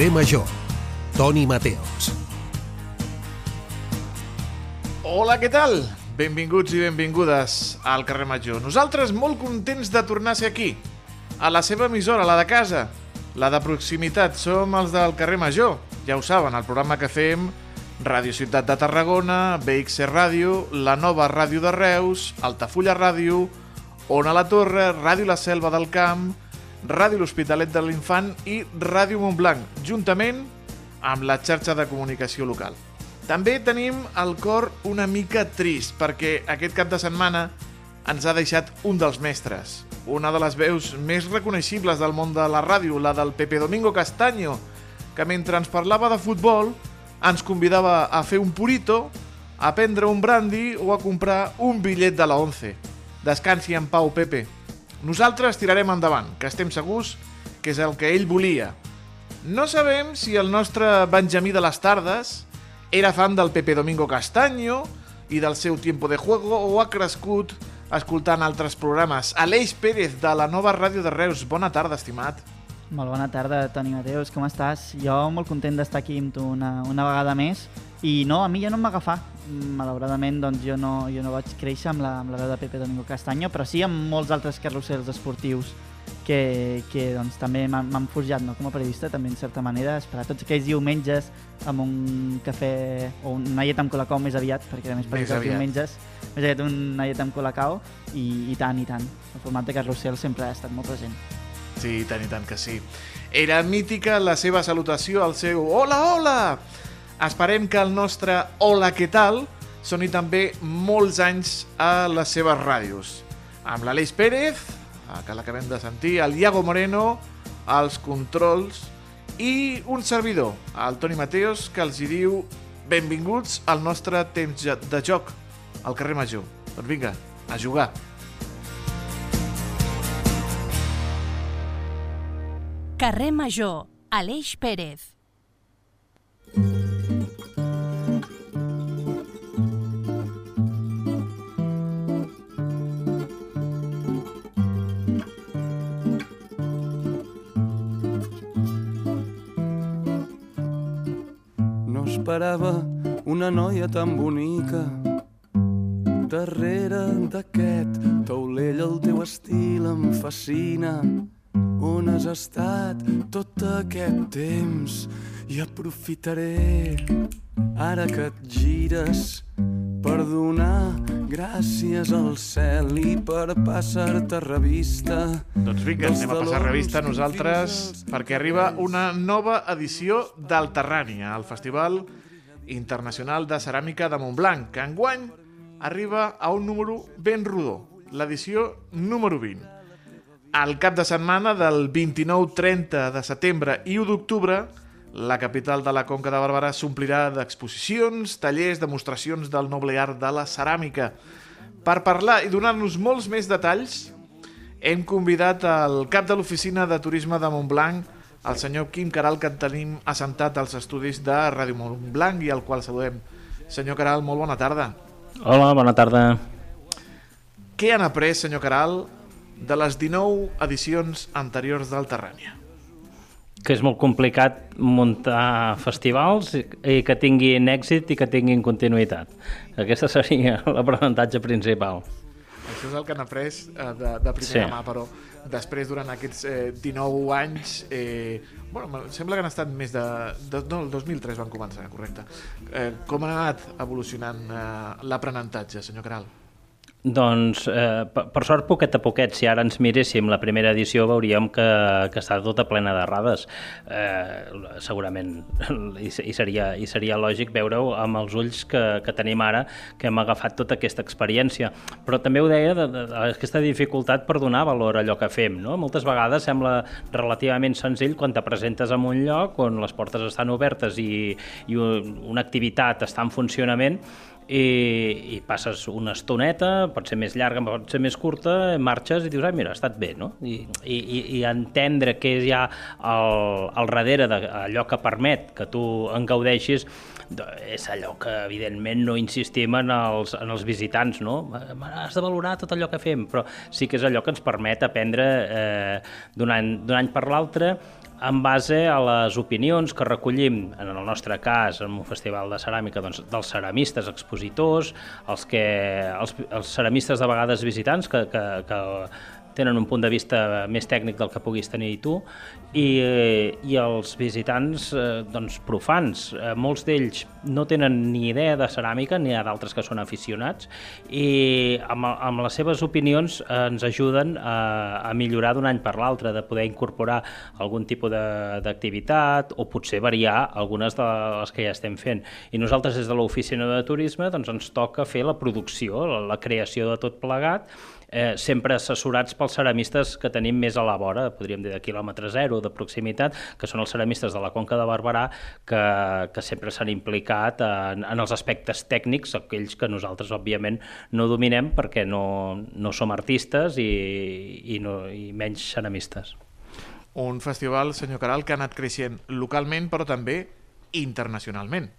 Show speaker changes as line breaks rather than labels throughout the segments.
Carrer Major. Toni Mateos.
Hola, què tal? Benvinguts i benvingudes al carrer Major. Nosaltres molt contents de tornar a ser aquí, a la seva emissora, la de casa, la de proximitat. Som els del carrer Major, ja ho saben, el programa que fem Ràdio Ciutat de Tarragona, BXC Ràdio, la nova Ràdio de Reus, Altafulla Ràdio, Ona la Torre, Ràdio La Selva del Camp, Ràdio L'Hospitalet de l'Infant i Ràdio Montblanc, juntament amb la xarxa de comunicació local. També tenim el cor una mica trist perquè aquest cap de setmana ens ha deixat un dels mestres, una de les veus més reconeixibles del món de la ràdio, la del Pepe Domingo Castaño, que mentre ens parlava de futbol ens convidava a fer un purito, a prendre un brandy o a comprar un bitllet de la 11. Descansi en pau, Pepe. Nosaltres tirarem endavant, que estem segurs que és el que ell volia. No sabem si el nostre Benjamí de les tardes era fan del Pepe Domingo Castaño i del seu Tiempo de Juego o ha crescut escoltant altres programes. Aleix Pérez, de la nova ràdio de Reus. Bona tarda, estimat.
Molt bona tarda, Toni Mateus, com estàs? Jo molt content d'estar aquí amb tu una, una vegada més i no, a mi ja no em va agafar. Malauradament, doncs, jo no, jo no vaig créixer amb la, amb la veu de Pepe Domingo Castanyo, però sí amb molts altres carrusels esportius que, que doncs, també m'han forjat no? com a periodista, també en certa manera, esperar tots aquells diumenges amb un cafè o una llet amb colacao més aviat, perquè a més per els diumenges més aviat una llet amb colacao i, i tant, i tant. El format de carrusel sempre ha estat molt present.
Sí, tant i tant que sí. Era mítica la seva salutació, el seu hola, hola! Esperem que el nostre hola, què tal? soni també molts anys a les seves ràdios. Amb l'Aleix Pérez, que l'acabem de sentir, el Iago Moreno, els controls i un servidor, el Toni Mateos, que els hi diu benvinguts al nostre temps de joc al carrer Major. Doncs vinga, a jugar.
Carrer Major, Aleix Pérez.
No esperava una noia tan bonica. Darrere d'aquest taulell el teu estil em fascina. On has estat tot aquest temps? I aprofitaré ara que et gires per donar gràcies al cel i per passar-te revista.
Doncs vinga, anem a passar revista nosaltres perquè arriba una nova edició del Terrània, el Festival Internacional de Ceràmica de Montblanc, que enguany arriba a un número ben rodó, l'edició número 20. Al cap de setmana del 29-30 de setembre i 1 d'octubre, la capital de la Conca de Barberà s'omplirà d'exposicions, tallers, demostracions del noble art de la ceràmica. Per parlar i donar-nos molts més detalls, hem convidat el cap de l'oficina de turisme de Montblanc, el senyor Quim Caral, que tenim assentat als estudis de Ràdio Montblanc i al qual saludem. Senyor Caral, molt bona tarda.
Hola, bona tarda.
Què han après, senyor Caral, de les 19 edicions anteriors del Terrània?
Que és molt complicat muntar festivals i que tinguin èxit i que tinguin continuïtat. Aquesta seria l'aprenentatge principal.
Això és el que han après eh, de, de primera sí. mà, però després, durant aquests eh, 19 anys, eh, bueno, sembla que han estat més de... de no, el 2003 van començar, correcte. Eh, com ha anat evolucionant eh, l'aprenentatge, senyor Caral?
Doncs, eh, per, per sort, poquet a poquet, si ara ens miréssim la primera edició veuríem que, que està tota plena d'errades. Eh, segurament, i, i, seria, i seria lògic veure-ho amb els ulls que, que tenim ara, que hem agafat tota aquesta experiència. Però també ho deia, de, de, de, aquesta dificultat per donar valor a allò que fem. No? Moltes vegades sembla relativament senzill quan te presentes en un lloc on les portes estan obertes i, i una activitat està en funcionament, i, i passes una estoneta, pot ser més llarga, pot ser més curta, marxes i dius, ah, mira, ha estat bé, no? I, i, i entendre què és ja el, el darrere d'allò que permet que tu en gaudeixis és allò que evidentment no insistim en els, en els visitants, no? Has de valorar tot allò que fem, però sí que és allò que ens permet aprendre eh, d'un any, any per l'altre en base a les opinions que recollim, en el nostre cas, en un festival de ceràmica, doncs, dels ceramistes expositors, els, que, els, els ceramistes de vegades visitants que, que, que tenen un punt de vista més tècnic del que puguis tenir tu i, i els visitants eh, doncs, profans, eh, molts d'ells no tenen ni idea de ceràmica, ni ha d'altres que són aficionats i amb, amb les seves opinions eh, ens ajuden a, a millorar d'un any per l'altre, de poder incorporar algun tipus d'activitat o potser variar algunes de les que ja estem fent. I nosaltres des de l'oficina de turisme doncs, ens toca fer la producció, la, la creació de tot plegat eh, sempre assessorats pels ceramistes que tenim més a la vora, podríem dir de quilòmetre zero, de proximitat, que són els ceramistes de la Conca de Barberà, que, que sempre s'han implicat en, en els aspectes tècnics, aquells que nosaltres, òbviament, no dominem perquè no, no som artistes i, i, no, i menys ceramistes.
Un festival, senyor Caral, que ha anat creixent localment, però també internacionalment.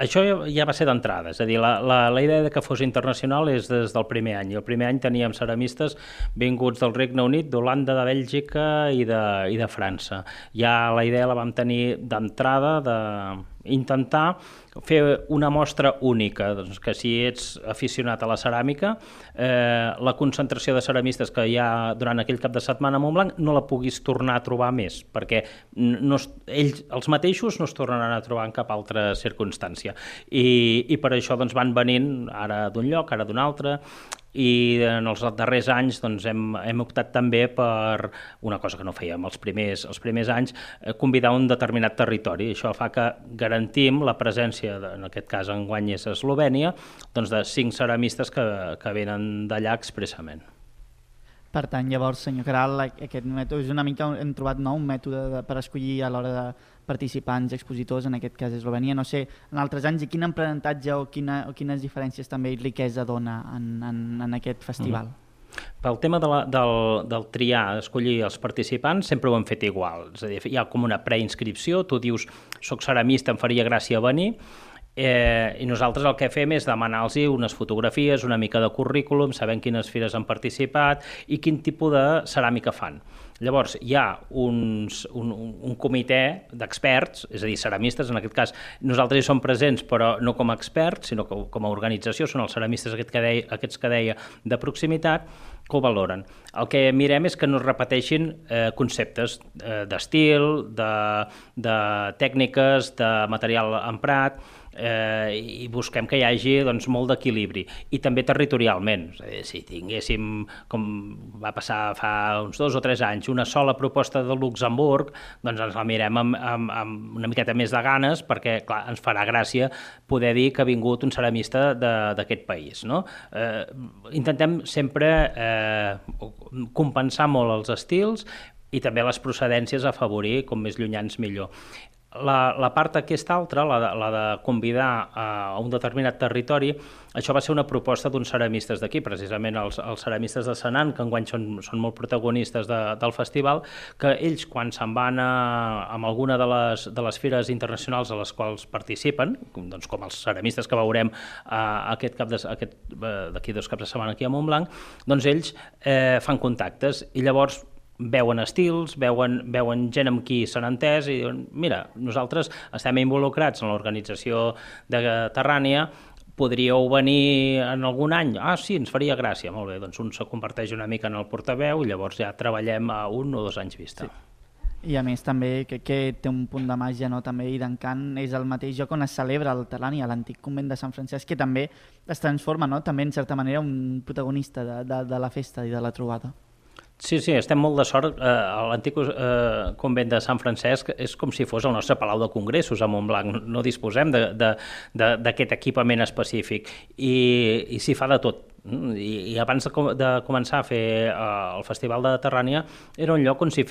Això ja va ser d'entrada, és a dir, la, la, la idea de que fos internacional és des del primer any. El primer any teníem ceramistes vinguts del Regne Unit, d'Holanda, de Bèlgica i de, i de França. Ja la idea la vam tenir d'entrada de intentar fer una mostra única, doncs que si ets aficionat a la ceràmica, eh, la concentració de ceramistes que hi ha durant aquell cap de setmana a Montblanc no la puguis tornar a trobar més, perquè no, ells, els mateixos no es tornaran a trobar en cap altra circumstància. I, i per això doncs, van venint ara d'un lloc, ara d'un altre, i en els darrers anys doncs, hem, hem optat també per una cosa que no fèiem els primers, els primers anys, eh, convidar un determinat territori. Això fa que garantim la presència, de, en aquest cas en guany és Eslovènia, doncs de cinc ceramistes que, que venen d'allà expressament.
Per tant, llavors, senyor Caral, aquest mètode és una mica, hem trobat no, un mètode de, per escollir a l'hora de participants, expositors, en aquest cas Eslovènia, no sé, en altres anys, i quin aprenentatge o, quina, o quines diferències també i riquesa dona en, en, en aquest festival? Mm.
Pel tema de la, del, del triar, escollir els participants, sempre ho hem fet igual. És a dir, hi ha com una preinscripció, tu dius, soc ceramista, em faria gràcia venir, Eh, I nosaltres el que fem és demanar-los unes fotografies, una mica de currículum, sabem quines fires han participat i quin tipus de ceràmica fan. Llavors, hi ha uns, un, un comitè d'experts, és a dir, ceramistes, en aquest cas nosaltres hi som presents, però no com a experts, sinó com, com a organització, són els ceramistes aquest que deia, aquests que deia de proximitat, que ho valoren. El que mirem és que no es repeteixin eh, conceptes eh, d'estil, de, de tècniques, de material emprat, eh, i busquem que hi hagi doncs, molt d'equilibri i també territorialment és a dir, si tinguéssim com va passar fa uns dos o tres anys una sola proposta de Luxemburg doncs ens la mirem amb, amb, amb una miqueta més de ganes perquè clar, ens farà gràcia poder dir que ha vingut un ceramista d'aquest país no? eh, intentem sempre eh, compensar molt els estils i també les procedències a favorir com més llunyans millor la, la part aquesta altra, la de, la de convidar a, a un determinat territori, això va ser una proposta d'uns ceramistes d'aquí, precisament els, els ceramistes de Senan, que enguany són, són molt protagonistes de, del festival, que ells, quan se'n van a, amb alguna de les, de les fires internacionals a les quals participen, doncs com els ceramistes que veurem a, aquest cap de, eh, d'aquí dos caps de setmana aquí a Montblanc, doncs ells eh, fan contactes. I llavors veuen estils, veuen, veuen gent amb qui s'han entès i diuen, mira, nosaltres estem involucrats en l'organització de Terrània, podríeu venir en algun any? Ah, sí, ens faria gràcia. Molt bé, doncs un se converteix una mica en el portaveu i llavors ja treballem a un o dos anys vista. Sí.
I a més també que, que té un punt de màgia no? també i d'encant és el mateix joc on es celebra el Terrània, l'antic convent de Sant Francesc, que també es transforma no? també en certa manera un protagonista de, de, de la festa i de la trobada.
Sí, sí, estem molt de sort. Eh, L'antic eh, convent de Sant Francesc és com si fos el nostre Palau de Congressos a Montblanc. No disposem d'aquest equipament específic i, i s'hi fa de tot i, i abans de, de començar a fer uh, el Festival de Terrània era un lloc on s'hi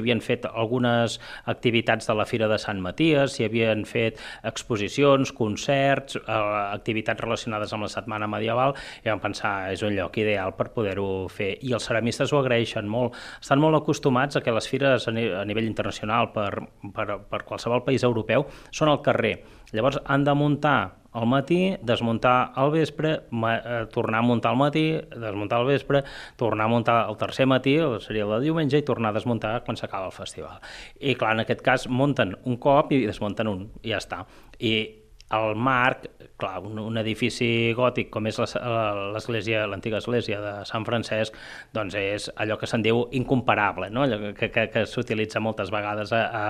havien fet algunes activitats de la Fira de Sant Maties, s'hi havien fet exposicions, concerts, uh, activitats relacionades amb la Setmana Medieval, i vam pensar és un lloc ideal per poder-ho fer. I els ceramistes ho agraeixen molt. Estan molt acostumats a que les fires a, ni a nivell internacional per, per, per qualsevol país europeu són al carrer. Llavors han de muntar al matí, desmuntar al vespre, ma, eh, tornar a muntar al matí, desmuntar al vespre, tornar a muntar el tercer matí, seria el diumenge, i tornar a desmuntar quan s'acaba el festival. I clar, en aquest cas munten un cop i desmunten un, i ja està. I el marc, clar, un, un edifici gòtic com és l'església, l'antiga església de Sant Francesc, doncs és allò que se'n diu incomparable, no? allò que, que, que s'utilitza moltes vegades a, a,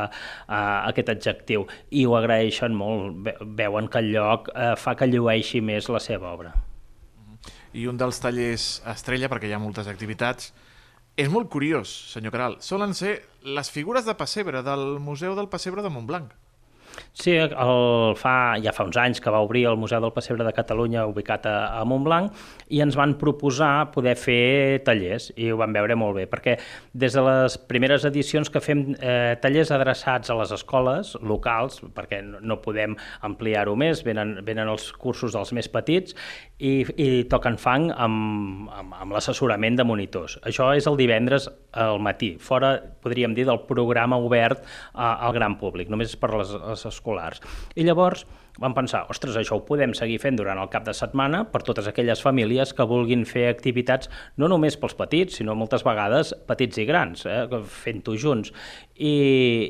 a aquest adjectiu, i ho agraeixen molt, veuen que el lloc eh, fa que llueixi més la seva obra.
I un dels tallers estrella, perquè hi ha moltes activitats, és molt curiós, senyor Caral. Solen ser les figures de pessebre del Museu del Pessebre de Montblanc.
Sí, el, fa, ja fa uns anys que va obrir el Museu del Pessebre de Catalunya ubicat a, a Montblanc i ens van proposar poder fer tallers i ho vam veure molt bé perquè des de les primeres edicions que fem eh, tallers adreçats a les escoles locals perquè no, podem ampliar-ho més, venen, venen els cursos dels més petits i, i toquen fang amb, amb, amb l'assessorament de monitors. Això és el divendres al matí, fora, podríem dir, del programa obert a, al gran públic, només per les, les escolars. I llavors vam pensar, ostres, això ho podem seguir fent durant el cap de setmana per totes aquelles famílies que vulguin fer activitats no només pels petits, sinó moltes vegades petits i grans, eh, fent-ho junts. I,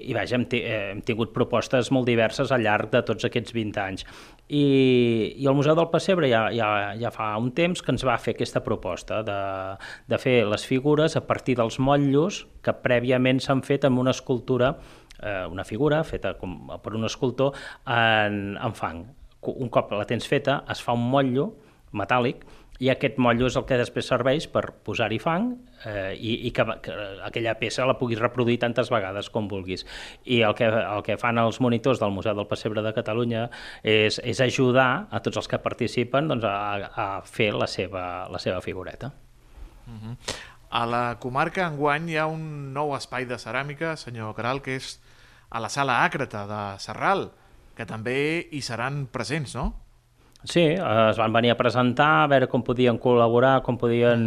i vaja, hem, eh, hem tingut propostes molt diverses al llarg de tots aquests 20 anys. I, i el Museu del Pessebre ja, ja, ja fa un temps que ens va fer aquesta proposta de, de fer les figures a partir dels motllos que prèviament s'han fet amb una escultura eh, una figura feta com, per un escultor en, en fang. Un cop la tens feta, es fa un motllo metàl·lic i aquest motllo és el que després serveix per posar-hi fang eh, i, i que, que aquella peça la puguis reproduir tantes vegades com vulguis. I el que, el que fan els monitors del Museu del Pessebre de Catalunya és, és ajudar a tots els que participen doncs, a, a fer la seva, la seva figureta.
Uh -huh. A la comarca enguany hi ha un nou espai de ceràmica, senyor Caral, que és a la sala Àcrata de Serral, que també hi seran presents, no?
Sí, es van venir a presentar, a veure com podien col·laborar, com podien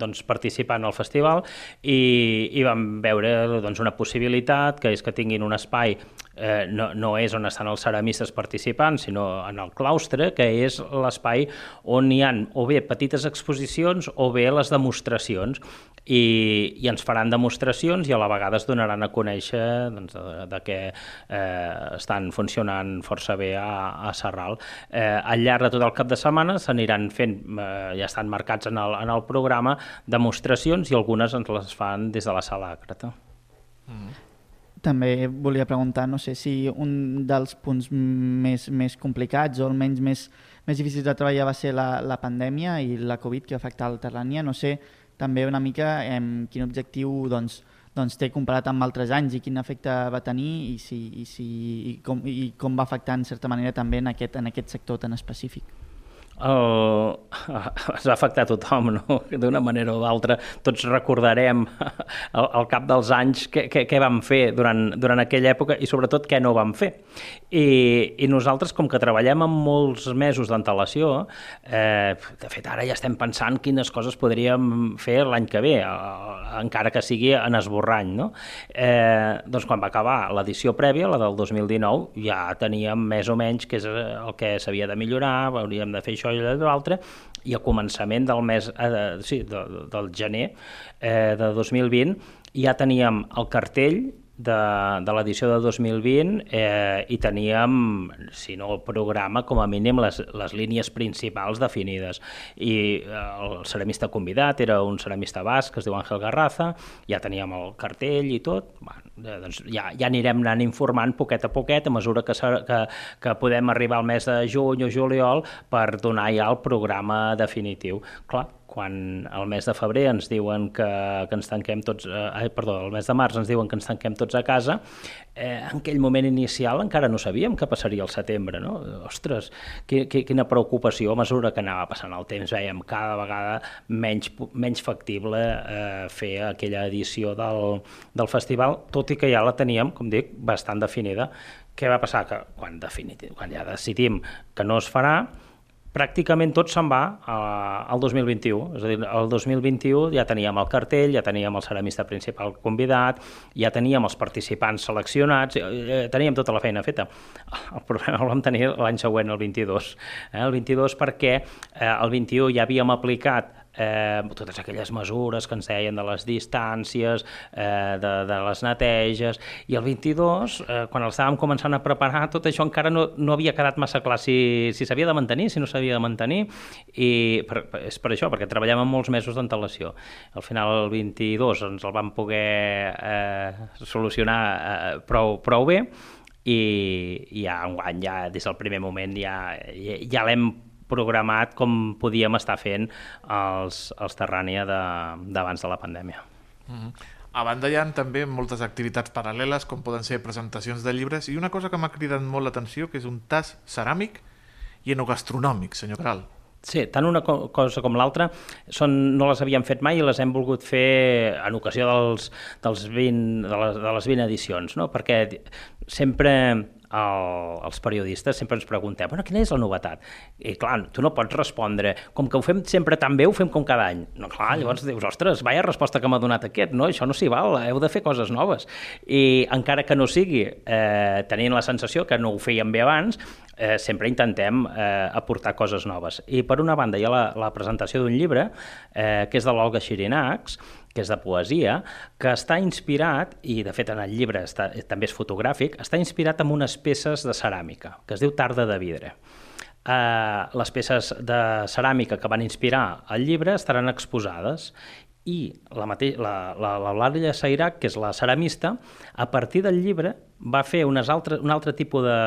doncs, participar en el festival i, i vam veure doncs, una possibilitat, que és que tinguin un espai eh, no, no és on estan els ceramistes participants, sinó en el claustre, que és l'espai on hi han o bé petites exposicions o bé les demostracions i, i ens faran demostracions i a la vegada es donaran a conèixer doncs, de, de que eh, estan funcionant força bé a, a Serral. Eh, al llarg de tot el cap de setmana s'aniran fent, eh, ja estan marcats en el, en el programa, demostracions i algunes ens les fan des de la sala Àcrata. Mm
també volia preguntar, no sé si un dels punts més, més complicats o almenys més, més difícils de treballar va ser la, la pandèmia i la Covid que va afectar el Terrània. No sé també una mica eh, quin objectiu doncs, doncs té comparat amb altres anys i quin efecte va tenir i, si, i, si, i, com, i com va afectar en certa manera també en aquest, en aquest sector tan específic
el, es va afectar tothom, no? d'una manera o d'altra. Tots recordarem al, al cap dels anys què, què, què vam fer durant, durant aquella època i sobretot què no vam fer. I, I nosaltres, com que treballem amb molts mesos d'antelació, eh, de fet ara ja estem pensant quines coses podríem fer l'any que ve, encara que sigui en esborrany. No? Eh, doncs quan va acabar l'edició prèvia, la del 2019, ja teníem més o menys què és el que s'havia de millorar, hauríem de fer això això i l'altre, i a començament del mes, eh, sí, de, del gener eh, de 2020 ja teníem el cartell de, de l'edició de 2020 eh, i teníem, si no el programa, com a mínim les, les línies principals definides. I eh, el ceramista convidat era un ceramista basc que es diu Àngel Garraza, ja teníem el cartell i tot, bueno, eh, doncs ja, ja anirem anant informant poquet a poquet a mesura que, que, que podem arribar al mes de juny o juliol per donar ja el programa definitiu. Clar, quan al mes de febrer ens diuen que, que ens tanquem tots, eh, perdó, el mes de març ens diuen que ens tanquem tots a casa, eh, en aquell moment inicial encara no sabíem què passaria al setembre, no? Ostres, que, que, quina preocupació a mesura que anava passant el temps, veiem cada vegada menys, menys factible eh, fer aquella edició del, del festival, tot i que ja la teníem, com dic, bastant definida. Què va passar? Que quan, definitiu, quan ja decidim que no es farà, pràcticament tot se'n va al 2021. És a dir, el 2021 ja teníem el cartell, ja teníem el ceramista principal convidat, ja teníem els participants seleccionats, eh, teníem tota la feina feta. El problema el vam tenir l'any següent, el 22. Eh? El 22 perquè eh, el 21 ja havíem aplicat eh, totes aquelles mesures que ens deien de les distàncies, eh, de, de les neteges, i el 22, eh, quan el estàvem començant a preparar, tot això encara no, no havia quedat massa clar si s'havia si de mantenir, si no s'havia de mantenir, i per, és per això, perquè treballem amb molts mesos d'antelació. Al final, el 22, ens el vam poder eh, solucionar eh, prou, prou bé, i, i ja enguany, ja des del primer moment, ja, ja, ja l'hem programat com podíem estar fent els, els Terrània d'abans de, de la pandèmia.
Mm -hmm. A banda hi ha també moltes activitats paral·leles, com poden ser presentacions de llibres, i una cosa que m'ha cridat molt l'atenció, que és un tas ceràmic i enogastronòmic, senyor Caral.
Sí, tant una cosa com l'altra no les havíem fet mai i les hem volgut fer en ocasió dels, dels 20, de, les, de les 20 edicions, no? perquè sempre el, els periodistes sempre ens preguntem bueno, quina és la novetat? I clar, tu no pots respondre, com que ho fem sempre tan bé, ho fem com cada any. No, clar, llavors dius, ostres, vaya resposta que m'ha donat aquest, no? Això no s'hi val, heu de fer coses noves. I encara que no sigui eh, tenint la sensació que no ho fèiem bé abans, eh, sempre intentem eh, aportar coses noves. I per una banda hi ha la, la presentació d'un llibre, eh, que és de l'Olga Xirinacs, que és de poesia, que està inspirat, i de fet en el llibre està, també és fotogràfic, està inspirat en unes peces de ceràmica, que es diu Tarda de vidre. Uh, les peces de ceràmica que van inspirar el llibre estaran exposades i la, la, la, la Sairac, que és la ceramista, a partir del llibre va fer unes altres, un altre tipus de,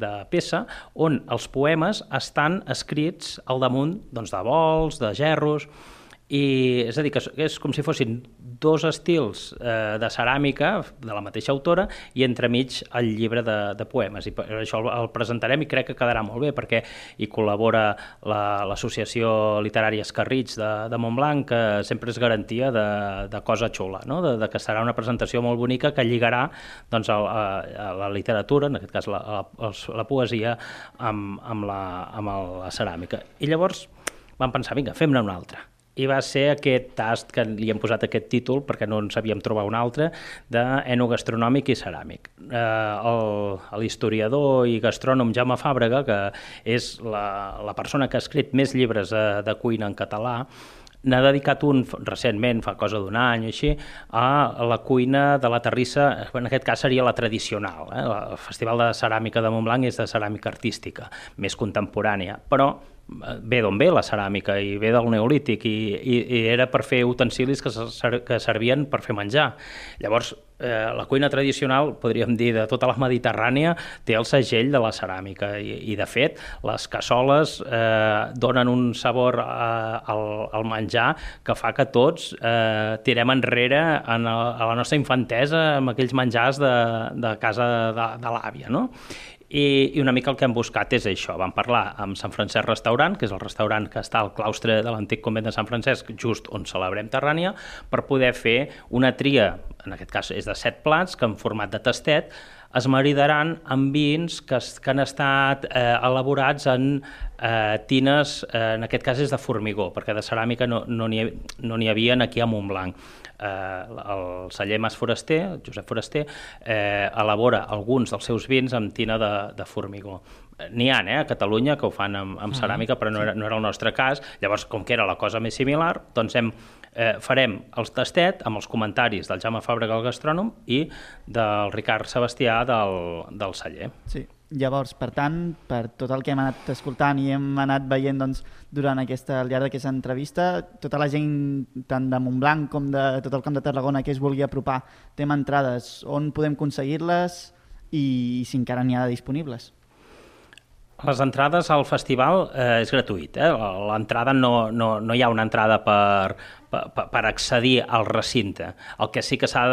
de peça on els poemes estan escrits al damunt doncs, de bols, de gerros, i és a dir, que és com si fossin dos estils eh, de ceràmica de la mateixa autora i entremig el llibre de, de poemes i per això el, el presentarem i crec que quedarà molt bé perquè hi col·labora l'Associació la, Literària Escarrits de, de Montblanc que sempre és garantia de, de cosa xula, no? de, de que serà una presentació molt bonica que lligarà doncs, a, a, a la literatura, en aquest cas la, la, la poesia, amb, amb, la, amb la ceràmica. I llavors vam pensar, vinga, fem-ne una altra i va ser aquest tast que li hem posat aquest títol perquè no en sabíem trobar un altre d'enogastronòmic i ceràmic. Eh, L'historiador i gastrònom Jaume Fàbrega, que és la, la persona que ha escrit més llibres de, de cuina en català, n'ha dedicat un recentment, fa cosa d'un any així, a la cuina de la terrissa, en aquest cas seria la tradicional. Eh? El Festival de Ceràmica de Montblanc és de ceràmica artística, més contemporània, però ve d'on ve la ceràmica i ve del neolític i, i, i era per fer utensilis que, ser, que servien per fer menjar. Llavors, eh, la cuina tradicional, podríem dir, de tota la Mediterrània, té el segell de la ceràmica i, i de fet, les cassoles eh, donen un sabor eh, al, al menjar que fa que tots eh, tirem enrere en el, a la nostra infantesa amb aquells menjars de, de casa de, de l'àvia, no? I, I una mica el que hem buscat és això. Vam parlar amb Sant Francesc Restaurant, que és el restaurant que està al claustre de l'antic convent de Sant Francesc, just on celebrem Terrània, per poder fer una tria, en aquest cas és de set plats, que en format de tastet, es maridaran amb vins que, que han estat eh, elaborats en eh, tines, eh, en aquest cas és de formigó, perquè de ceràmica no n'hi no no havia aquí a Montblanc eh, el celler Mas Foraster, Josep Foraster, eh, elabora alguns dels seus vins amb tina de, de formigó. N'hi ha, eh, a Catalunya, que ho fan amb, amb ceràmica, però no era, no era el nostre cas. Llavors, com que era la cosa més similar, doncs hem, eh, farem el tastet amb els comentaris del Jaume Fàbrega, el gastrònom, i del Ricard Sebastià, del, del celler.
Sí. Llavors, per tant, per tot el que hem anat escoltant i hem anat veient doncs, durant aquesta, al llarg d'aquesta entrevista, tota la gent, tant de Montblanc com de tot el camp de Tarragona que es vulgui apropar, té entrades. On podem aconseguir-les i, i si encara n'hi ha disponibles?
Les entrades al festival eh, és gratuït. Eh? L'entrada no, no, no hi ha una entrada per, per, per accedir al recinte. El que sí que s'ha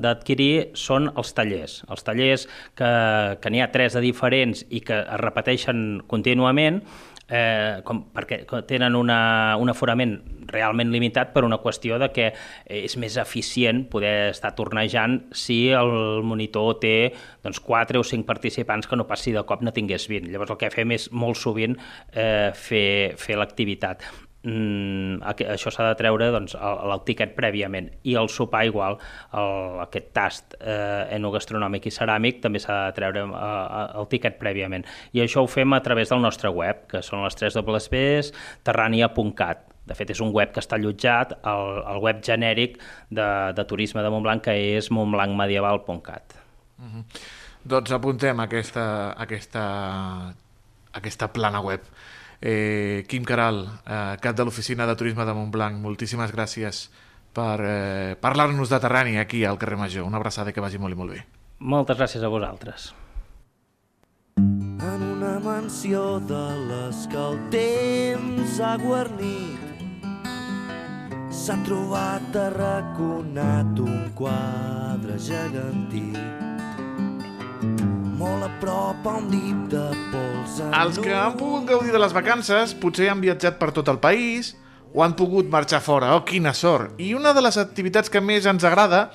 d'adquirir són els tallers. Els tallers que, que n'hi ha tres de diferents i que es repeteixen contínuament, eh, com, perquè tenen una, un aforament realment limitat per una qüestió de que és més eficient poder estar tornejant si el monitor té doncs, 4 o 5 participants que no passi de cop no tingués 20. Llavors el que fem és molt sovint eh, fer, fer l'activitat mm, això s'ha de treure doncs, el, el tiquet prèviament i el sopar igual, el, aquest tast eh, enogastronòmic i ceràmic també s'ha de treure eh, el tiquet prèviament i això ho fem a través del nostre web que són les 3 Ws terrania.cat de fet, és un web que està allotjat al, al web genèric de, de turisme de Montblanc, que és montblancmedieval.cat.
Mm -hmm. Doncs apuntem aquesta, aquesta, aquesta plana web. Eh, Quim Caral, eh, cap de l'Oficina de Turisme de Montblanc, moltíssimes gràcies per eh, parlar-nos de Terrani aquí al carrer Major. Una abraçada que vagi molt i molt bé.
Moltes gràcies a vosaltres.
En una mansió de les que el temps ha guarnit s'ha trobat arraconat un quadre gegantí molt a prop a un dit de pols
Els que han pogut gaudir de les vacances potser han viatjat per tot el país o han pogut marxar fora. Oh, quina sort! I una de les activitats que més ens agrada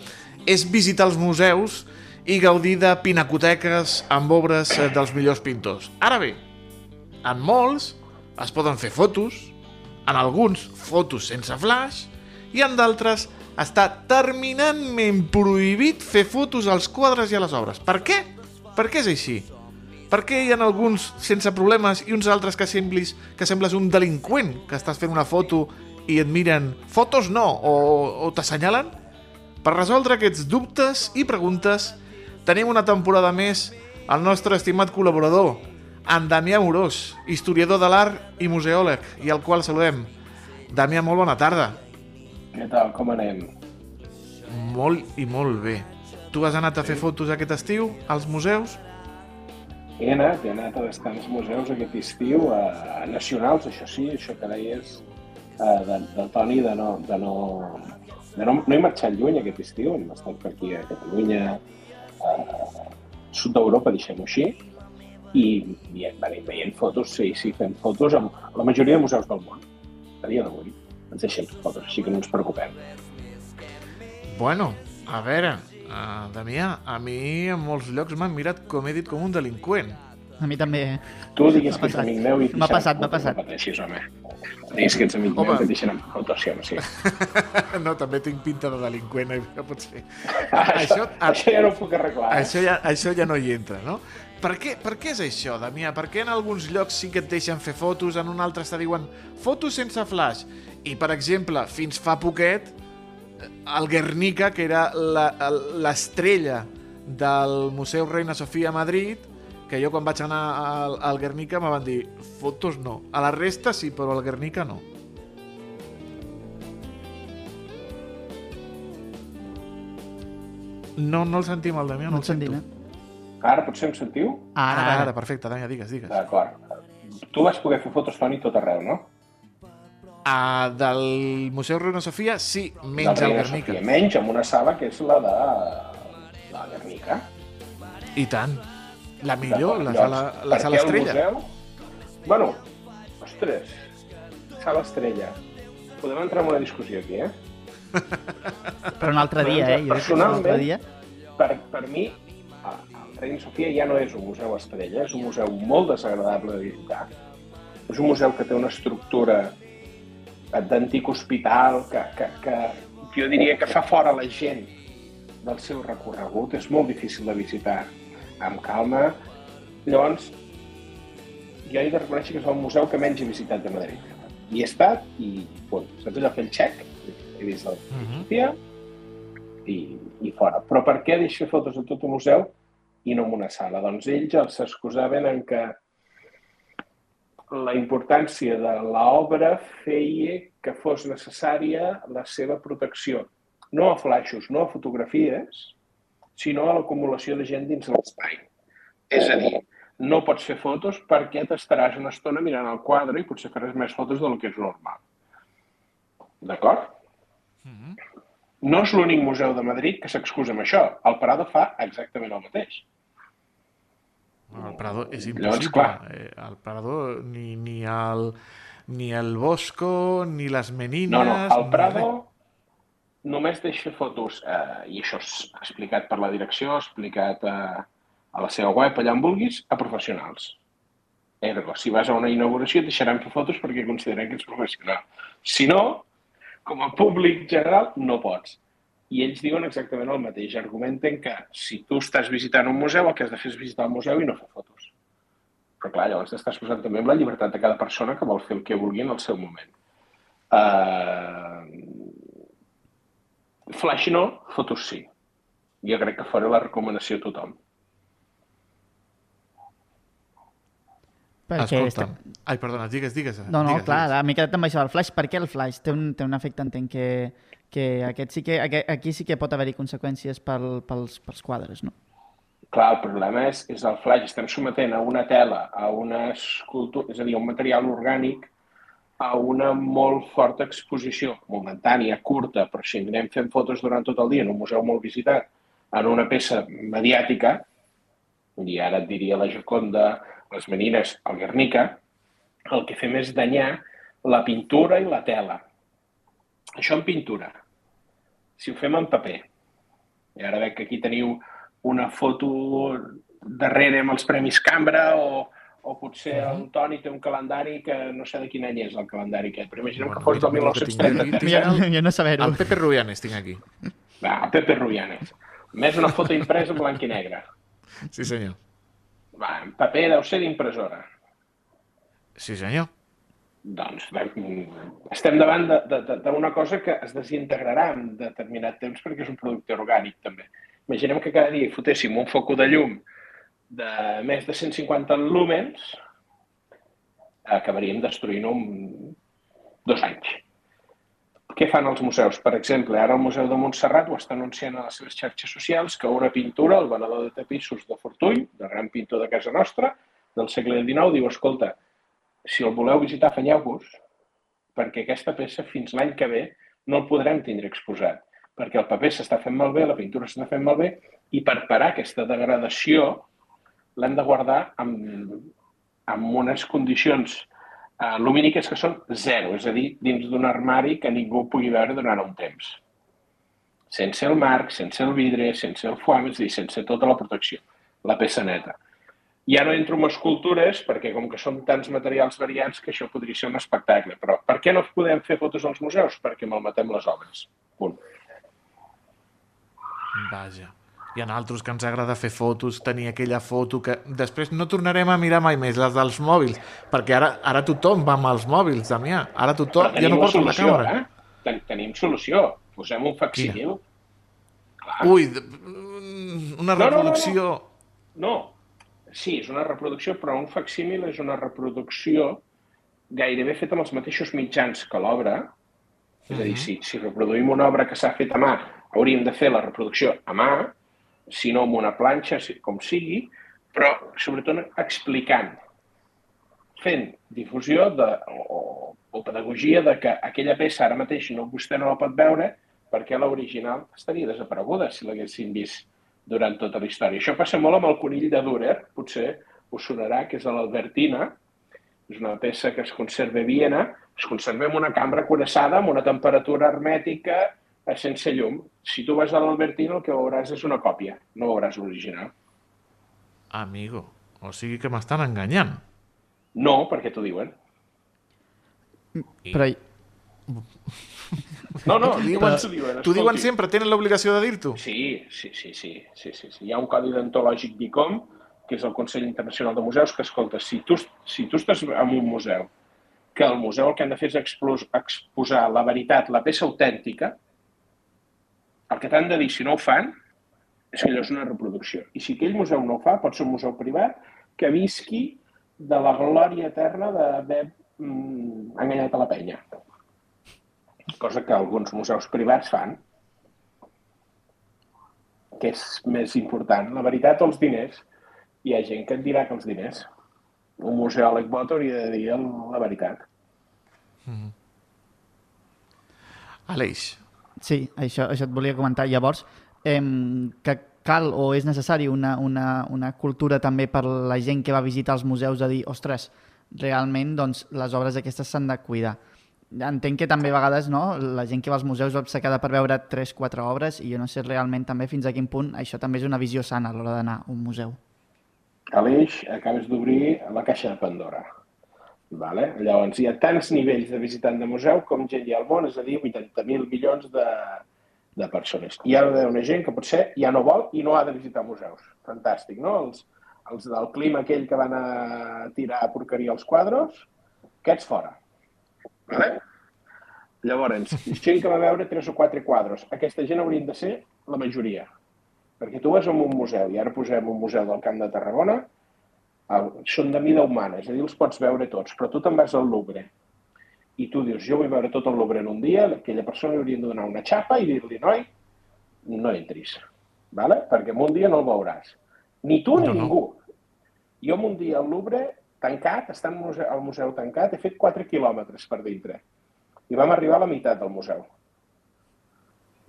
és visitar els museus i gaudir de pinacoteques amb obres eh, dels millors pintors. Ara bé, en molts es poden fer fotos, en alguns fotos sense flash i en d'altres està terminantment prohibit fer fotos als quadres i a les obres. Per què? Per què és així? Per què hi ha alguns sense problemes i uns altres que semblis que sembles un delinqüent que estàs fent una foto i et miren fotos no o, o t'assenyalen? Per resoldre aquests dubtes i preguntes tenim una temporada més el nostre estimat col·laborador, en Damià Morós, historiador de l'art i museòleg, i al qual saludem. Damià, molt bona tarda.
Què tal, com anem?
Molt i molt bé. Tu has anat a fer fotos aquest estiu als museus?
He anat, he anat a bastants museus aquest estiu, a, a nacionals, això sí, això que deies uh, de, del Toni, de no, de no, de no, no he marxat lluny aquest estiu, hem estat per aquí a Catalunya, a sud d'Europa, deixem-ho així, i, i venim veient fotos, sí, sí, fem fotos amb la majoria de museus del món. A dia d'avui ens deixem fotos, així que no ens preocupem.
Bueno, a veure, Uh, Damià, a mi en molts llocs m'han mirat, com he dit, com un delinqüent.
A mi també.
Tu digues que ets amic meu i
M'ha passat, m'ha passat.
No pateixis, home. Digues que ets amic home. meu que et deixen amb fotos, sí,
no, també tinc pinta de delinqüent, eh, que pot ser.
això, això, això ja no ho puc arreglar.
Eh? Això, ja, això ja no hi entra, no? Per què, per què és això, Damià? Per què en alguns llocs sí que et deixen fer fotos, en un altre te diuen fotos sense flash? I, per exemple, fins fa poquet, el Guernica, que era l'estrella del Museu Reina Sofia a Madrid, que jo quan vaig anar al, al Guernica me van dir fotos no. A la resta sí, però al Guernica no. No, no el sentim, el Damià, no, no el sentim. Eh?
Ara potser em sentiu?
Ara, ara, ara perfecte, Damià, digues, digues.
D'acord. Tu vas poder fer fotos, Toni, tot arreu, no?
Uh, del Museu Reina Sofia, sí, menys al Guernica. Sofia,
menys amb una sala que és la de la Guernica.
I tant. La millor, la sala, la sala estrella. Museu...
Bueno, ostres, sala estrella. Podem entrar en una discussió aquí, eh?
Per un altre dia, eh? Jo
Personalment, un altre dia. Per, per mi, el Reina Sofia ja no és un museu estrella, és un museu molt desagradable de visitar. És un museu que té una estructura d'antic hospital que, que, que jo diria que fa fora la gent del seu recorregut, és molt difícil de visitar amb calma. Llavors, jo he de reconèixer que és el museu que menys he visitat de Madrid. Hi he estat i, punt, saps allò, fer el xec, he vist el uh -huh. dia i, i fora. Però per què deixo fotos de tot el museu i no en una sala? Doncs ells s'excusaven en que la importància de l'obra feia que fos necessària la seva protecció. No a flaixos, no a fotografies, sinó a l'acumulació de gent dins l'espai. És a dir, no pots fer fotos perquè t'estaràs una estona mirant el quadre i potser faràs més fotos del que és normal. D'acord? Mm -hmm. No és l'únic museu de Madrid que s'excusa amb això. El Parada fa exactament el mateix.
El Prado és
Llavors,
impossible.
clar.
Eh, el Prado, ni, ni, el, ni el Bosco, ni les Menines...
No, no, el
ni
Prado
res.
només deix fer fotos, eh, i això és explicat per la direcció, explicat a, a la seva web, allà on vulguis, a professionals. Ergo, si vas a una inauguració et deixaran fer fotos perquè consideren que ets professional. Si no, com a públic general, no pots. I ells diuen exactament el mateix. Argumenten que si tu estàs visitant un museu, el que has de fer és visitar el museu i no fer fotos. Però clar, llavors t'estàs posant també amb la llibertat de cada persona que vol fer el que vulgui en el seu moment. Uh... Flash no, fotos sí. Jo crec que faré la recomanació a tothom.
Perquè
Escolta'm. Ai, perdona, digues, digues.
No, no,
digues,
clar,
digues.
m'he quedat amb això del flash. Per què el flash? Té un, té un efecte, entenc que, que, aquest sí que aquest, aquí sí que pot haver-hi conseqüències pel, pels, pels quadres, no?
Clar, el problema és, és el flash. Estem sometent a una tela, a una escultura, és a dir, a un material orgànic, a una molt forta exposició, momentània, curta, però si anem fent fotos durant tot el dia en un museu molt visitat, en una peça mediàtica, i ara et diria la Joconda, les Menines, el Guernica, el que fem és danyar la pintura i la tela. Això en pintura. Si ho fem en paper, i ara veig que aquí teniu una foto darrere amb els Premis Cambra o, o potser el Toni té un calendari que no sé de quin any és el calendari aquest, però imaginem
Bueno,
que fos del
també el que tinc aquí,
1930.
tinc
Jo, jo no saber-ho.
El Pepe Rubianes tinc aquí.
Va, el Pepe Rubianes. Més una foto impresa en blanc i negre.
Sí, senyor.
Va, en paper deu ser d'impressora.
Sí, senyor.
Doncs vam- estem davant d'una cosa que es desintegrarà en determinat temps perquè és un producte orgànic també. Imaginem que cada dia fotéssim un foco de llum de més de 150 lúmens, acabaríem destruint-ho en dos anys. Què fan els museus? Per exemple, ara el Museu de Montserrat ho està anunciant a les seves xarxes socials que una pintura, el venedor de tapissos de Fortuny, de gran pintor de casa nostra, del segle XIX, diu, escolta, si el voleu visitar, afanyeu-vos, perquè aquesta peça fins l'any que ve no el podrem tindre exposat, perquè el paper s'està fent malbé, la pintura s'està fent malbé, i per parar aquesta degradació l'hem de guardar amb, amb unes condicions eh, lumíniques que són zero, és a dir, dins d'un armari que ningú pugui veure durant un temps. Sense el marc, sense el vidre, sense el foam, és a dir, sense tota la protecció, la peça neta. Ja no entro en escultures perquè com que són tants materials variats que això podria ser un espectacle. Però per què no podem fer fotos als museus? Perquè malmetem les obres. Punt.
Vaja. Hi ha altres que ens agrada fer fotos, tenir aquella foto que després no tornarem a mirar mai més, les dels mòbils, perquè ara, ara tothom va amb els mòbils, Damià. Ara tothom ja no porta la càmera.
eh? Ten tenim solució. Posem un facsimil.
Ui, una
No, no, no, no.
reproducció...
No, sí, és una reproducció, però un facsímil és una reproducció gairebé feta amb els mateixos mitjans que l'obra. És a dir, si, si reproduïm una obra que s'ha fet a mà, hauríem de fer la reproducció a mà, si no amb una planxa, com sigui, però sobretot explicant, fent difusió de, o, o pedagogia de que aquella peça ara mateix no, vostè no la pot veure perquè l'original estaria desapareguda si l'haguessin vist durant tota la història. Això passa molt amb el conill de Dürer, potser us sonarà, que és l'Albertina, és una peça que es conserva a Viena, es conserva en una cambra cuirassada amb una temperatura hermètica eh, sense llum. Si tu vas a l'Albertina el que veuràs és una còpia, no veuràs l'original.
Amigo, o sigui que m'estan enganyant.
No, perquè t'ho diuen.
Però
No, no,
diuen,
t'ho diuen.
t'ho diuen
escolti.
sempre, tenen l'obligació de dir-t'ho.
Sí, sí, sí, sí, sí, sí, sí. Hi ha un codi deontològic d'ICOM, que és el Consell Internacional de Museus, que, escolta, si tu, si tu estàs en un museu, que el museu el que han de fer és explos, exposar la veritat, la peça autèntica, el que t'han de dir, si no ho fan, és que allò és una reproducció. I si aquell museu no ho fa, pot ser un museu privat que visqui de la glòria eterna d'haver mm, enganyat a la penya. Cosa que alguns museus privats fan que és més important, la veritat o els diners? Hi ha gent que et dirà que els diners. Un museòleg bot hauria de dir el- la veritat.
Aleix,
Sí, això, això et volia comentar. Llavors, eh, que, cal o és necessari una, una, una cultura també per la gent que va visitar els museus de dir, ostres, realment doncs, les obres aquestes s'han de cuidar. Entenc que també a vegades no, la gent que va als museus va obcecada per veure 3-4 obres i jo no sé realment també fins a quin punt això també és una visió sana a l'hora d'anar a un museu.
Aleix, acabes d'obrir la caixa de Pandora. Vale? Llavors, hi ha tants nivells de visitant de museu com gent hi ha al món, és a dir, 80.000 milions de, de persones. Hi ha una gent que potser ja no vol i no ha de visitar museus. Fantàstic, no? Els, els del clima aquell que van a tirar porqueria als quadros, aquests fora. Vale? Llavors, gent que va veure tres o quatre quadros, aquesta gent haurien de ser la majoria. Perquè tu vas a un museu, i ara posem un museu del Camp de Tarragona, són de mida humana, és a dir, els pots veure tots, però tu te'n vas al Louvre i tu dius, jo vull veure tot el Louvre en un dia, aquella persona li haurien de donar una xapa i dir-li, noi, no entris, vale? perquè en un dia no el veuràs. Ni tu ni no, no. ningú. Jo en un dia al Louvre, tancat, estant al museu, museu tancat, he fet 4 quilòmetres per dintre. I vam arribar a la meitat del museu.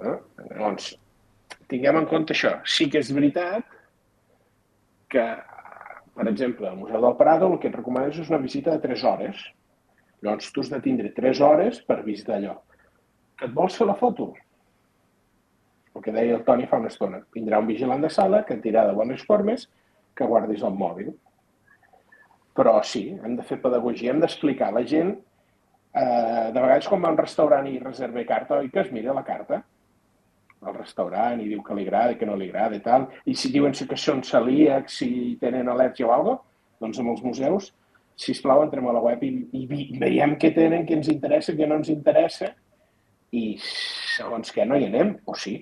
Eh? Llavors, tinguem en compte això. Sí que és veritat que, per exemple, al Museu del Prado el que et recomanes és una visita de 3 hores. Llavors, tu has de tindre 3 hores per visitar allò. Que et vols fer la foto? El que deia el Toni fa una estona. Vindrà un vigilant de sala que et dirà de bones formes que guardis el mòbil. Però sí, hem de fer pedagogia, hem d'explicar a la gent eh, de vegades quan va a un restaurant i reserva carta, oi que es mira la carta? al restaurant i diu que li agrada, que no li agrada i tal, i si diuen que són celíacs, si tenen al·lèrgia o alguna doncs amb els museus, si us plau, entrem a la web i, i veiem què tenen, què ens interessa, què no ens interessa, i segons què no hi anem, o sí,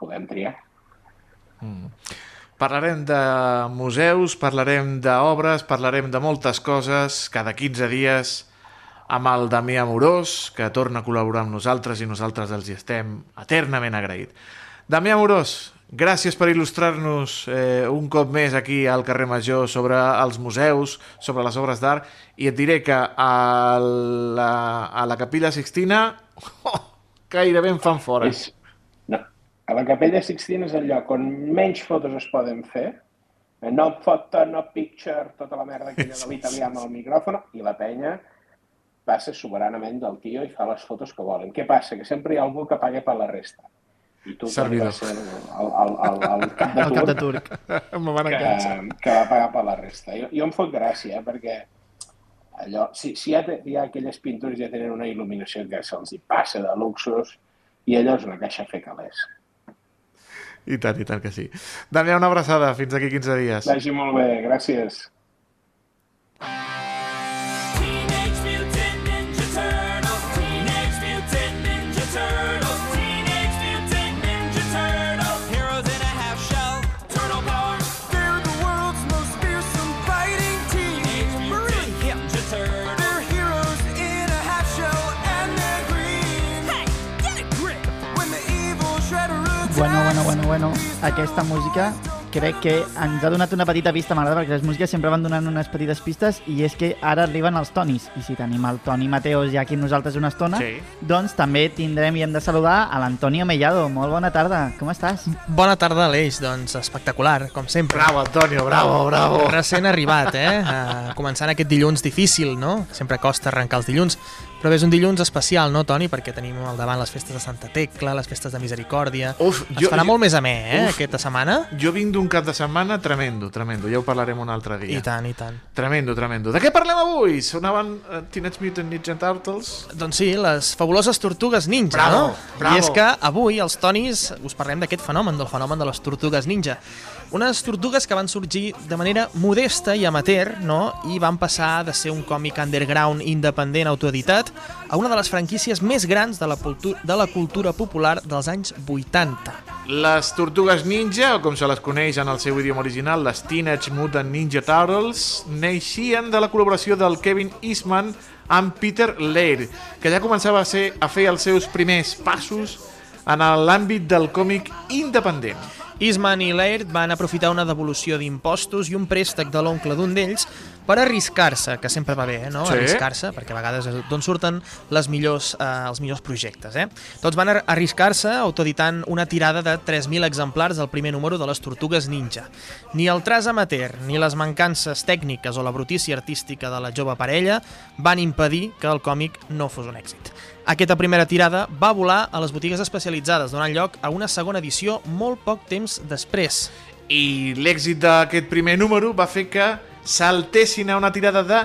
podem triar.
Mm. Parlarem de museus, parlarem d'obres, parlarem de moltes coses, cada 15 dies amb el Damià Amorós, que torna a col·laborar amb nosaltres i nosaltres els hi estem eternament agraït. Damià Amorós, gràcies per il·lustrar-nos eh, un cop més aquí al carrer Major sobre els museus, sobre les obres d'art, i et diré que a la, a la Capella Sixtina oh, gairebé em fan fora. És,
a la Capella Sixtina és el lloc on menys fotos es poden fer, no foto, no picture, tota la merda aquella de l'italià amb el micròfon, i la penya passa soberanament del tio i fa les fotos que volen. Què passa? Que sempre hi ha algú que paga per la resta. I tu
Servidor.
ser el, el, el, el, cap de
el cap de turc.
que, que va pagar per la resta. Jo, jo em fot gràcia, eh, perquè allò, si, si hi, ha, hi ha aquelles pintures ja tenen una il·luminació que se'ls passa de luxus i allò és una caixa fer calés.
I tant, i tant que sí. Damià, una abraçada. Fins aquí 15 dies.
Vagi molt bé. Gràcies.
Bueno. Aquesta música crec que ens ha donat una petita pista, m'agrada, perquè les músiques sempre van donant unes petites pistes, i és que ara arriben els Tonis, i si tenim el Toni Mateos ja aquí amb nosaltres una estona, sí. doncs també tindrem i hem de saludar a l'Antonio Mellado. Molt bona tarda, com estàs?
Bona tarda, Aleix, doncs espectacular, com sempre.
Bravo, Antonio, bravo, bravo.
Recent arribat, eh? Uh, començant aquest dilluns difícil, no? Sempre costa arrencar els dilluns, però és un dilluns especial, no, Toni? Perquè tenim al davant les festes de Santa Tecla, les festes de Misericòrdia... Uf, jo, es farà jo, molt més amè, eh, uf, aquesta setmana?
Jo vinc d'un cap de setmana tremendo, tremendo. Ja ho parlarem un altre dia.
I tant, i tant.
Tremendo, tremendo. De què parlem avui? Sonaven uh, Teenage Mutant Ninja Turtles?
Doncs sí, les fabuloses tortugues ninja,
bravo,
no?
Bravo.
I és que avui els Tonis us parlem d'aquest fenomen, del fenomen de les tortugues ninja. Unes tortugues que van sorgir de manera modesta i amateur, no? I van passar de ser un còmic underground independent autoeditat a una de les franquícies més grans de la, de la cultura popular dels anys 80.
Les Tortugues Ninja, o com se les coneix en el seu idioma original, les Teenage Mutant Ninja Turtles, neixien de la col·laboració del Kevin Eastman amb Peter Laird, que ja començava a, ser, a fer els seus primers passos en l'àmbit del còmic independent.
Eastman i Laird van aprofitar una devolució d'impostos i un préstec de l'oncle d'un d'ells per arriscar-se, que sempre va bé, eh, no?
Sí.
Arriscar-se, perquè a vegades és d'on surten les millors, eh, els millors projectes, eh? Tots van ar- arriscar-se autoeditant una tirada de 3.000 exemplars del primer número de les Tortugues Ninja. Ni el traç amateur, ni les mancances tècniques o la brutícia artística de la jove parella van impedir que el còmic no fos un èxit. Aquesta primera tirada va volar a les botigues especialitzades, donant lloc a una segona edició molt poc temps després.
I l'èxit d'aquest primer número va fer que saltessin a una tirada de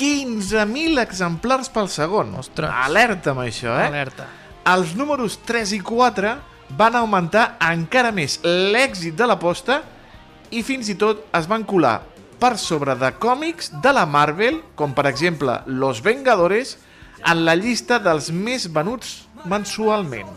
15.000 exemplars pel segon.
Ostres.
Alerta amb això, eh?
Alerta.
Els números 3 i 4 van augmentar encara més l'èxit de l'aposta i fins i tot es van colar per sobre de còmics de la Marvel, com per exemple Los Vengadores, en la llista dels més venuts mensualment.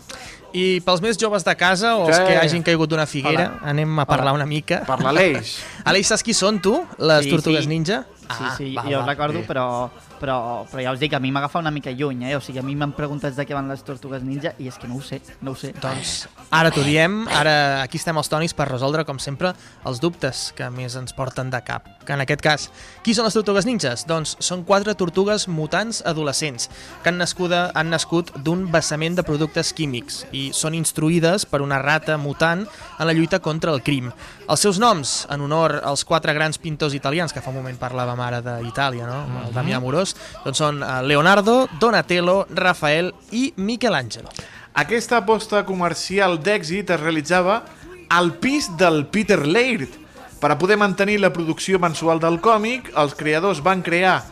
I pels més joves de casa o els que hagin caigut d'una figuera,
Hola.
anem a parlar
Hola.
una mica.
Per l'Aleix.
Aleix, saps qui són tu, les
Sí,
Tortugues
sí.
Ninja?
Sí, sí,
va,
jo
va.
recordo,
bé.
però, però, però ja us dic, a mi m'agafa una mica lluny, eh? O sigui, a mi m'han preguntat de què van les Tortugues Ninja i és que no ho sé, no ho sé.
Doncs ara t'ho diem, ara aquí estem els tonis per resoldre, com sempre, els dubtes que més ens porten de cap. Que en aquest cas, qui són les tortugues ninjas? Doncs són quatre tortugues mutants adolescents que han, nascuda, han nascut d'un vessament de productes químics i són instruïdes per una rata mutant en la lluita contra el crim. Els seus noms, en honor als quatre grans pintors italians, que fa un moment parlàvem ara d'Itàlia, no? amb el Damià Amorós, doncs són eh, Leonardo, Donatello, Rafael i Michelangelo.
Aquesta aposta comercial d'èxit es realitzava al pis del Peter Laird. Per a poder mantenir la producció mensual del còmic, els creadors van crear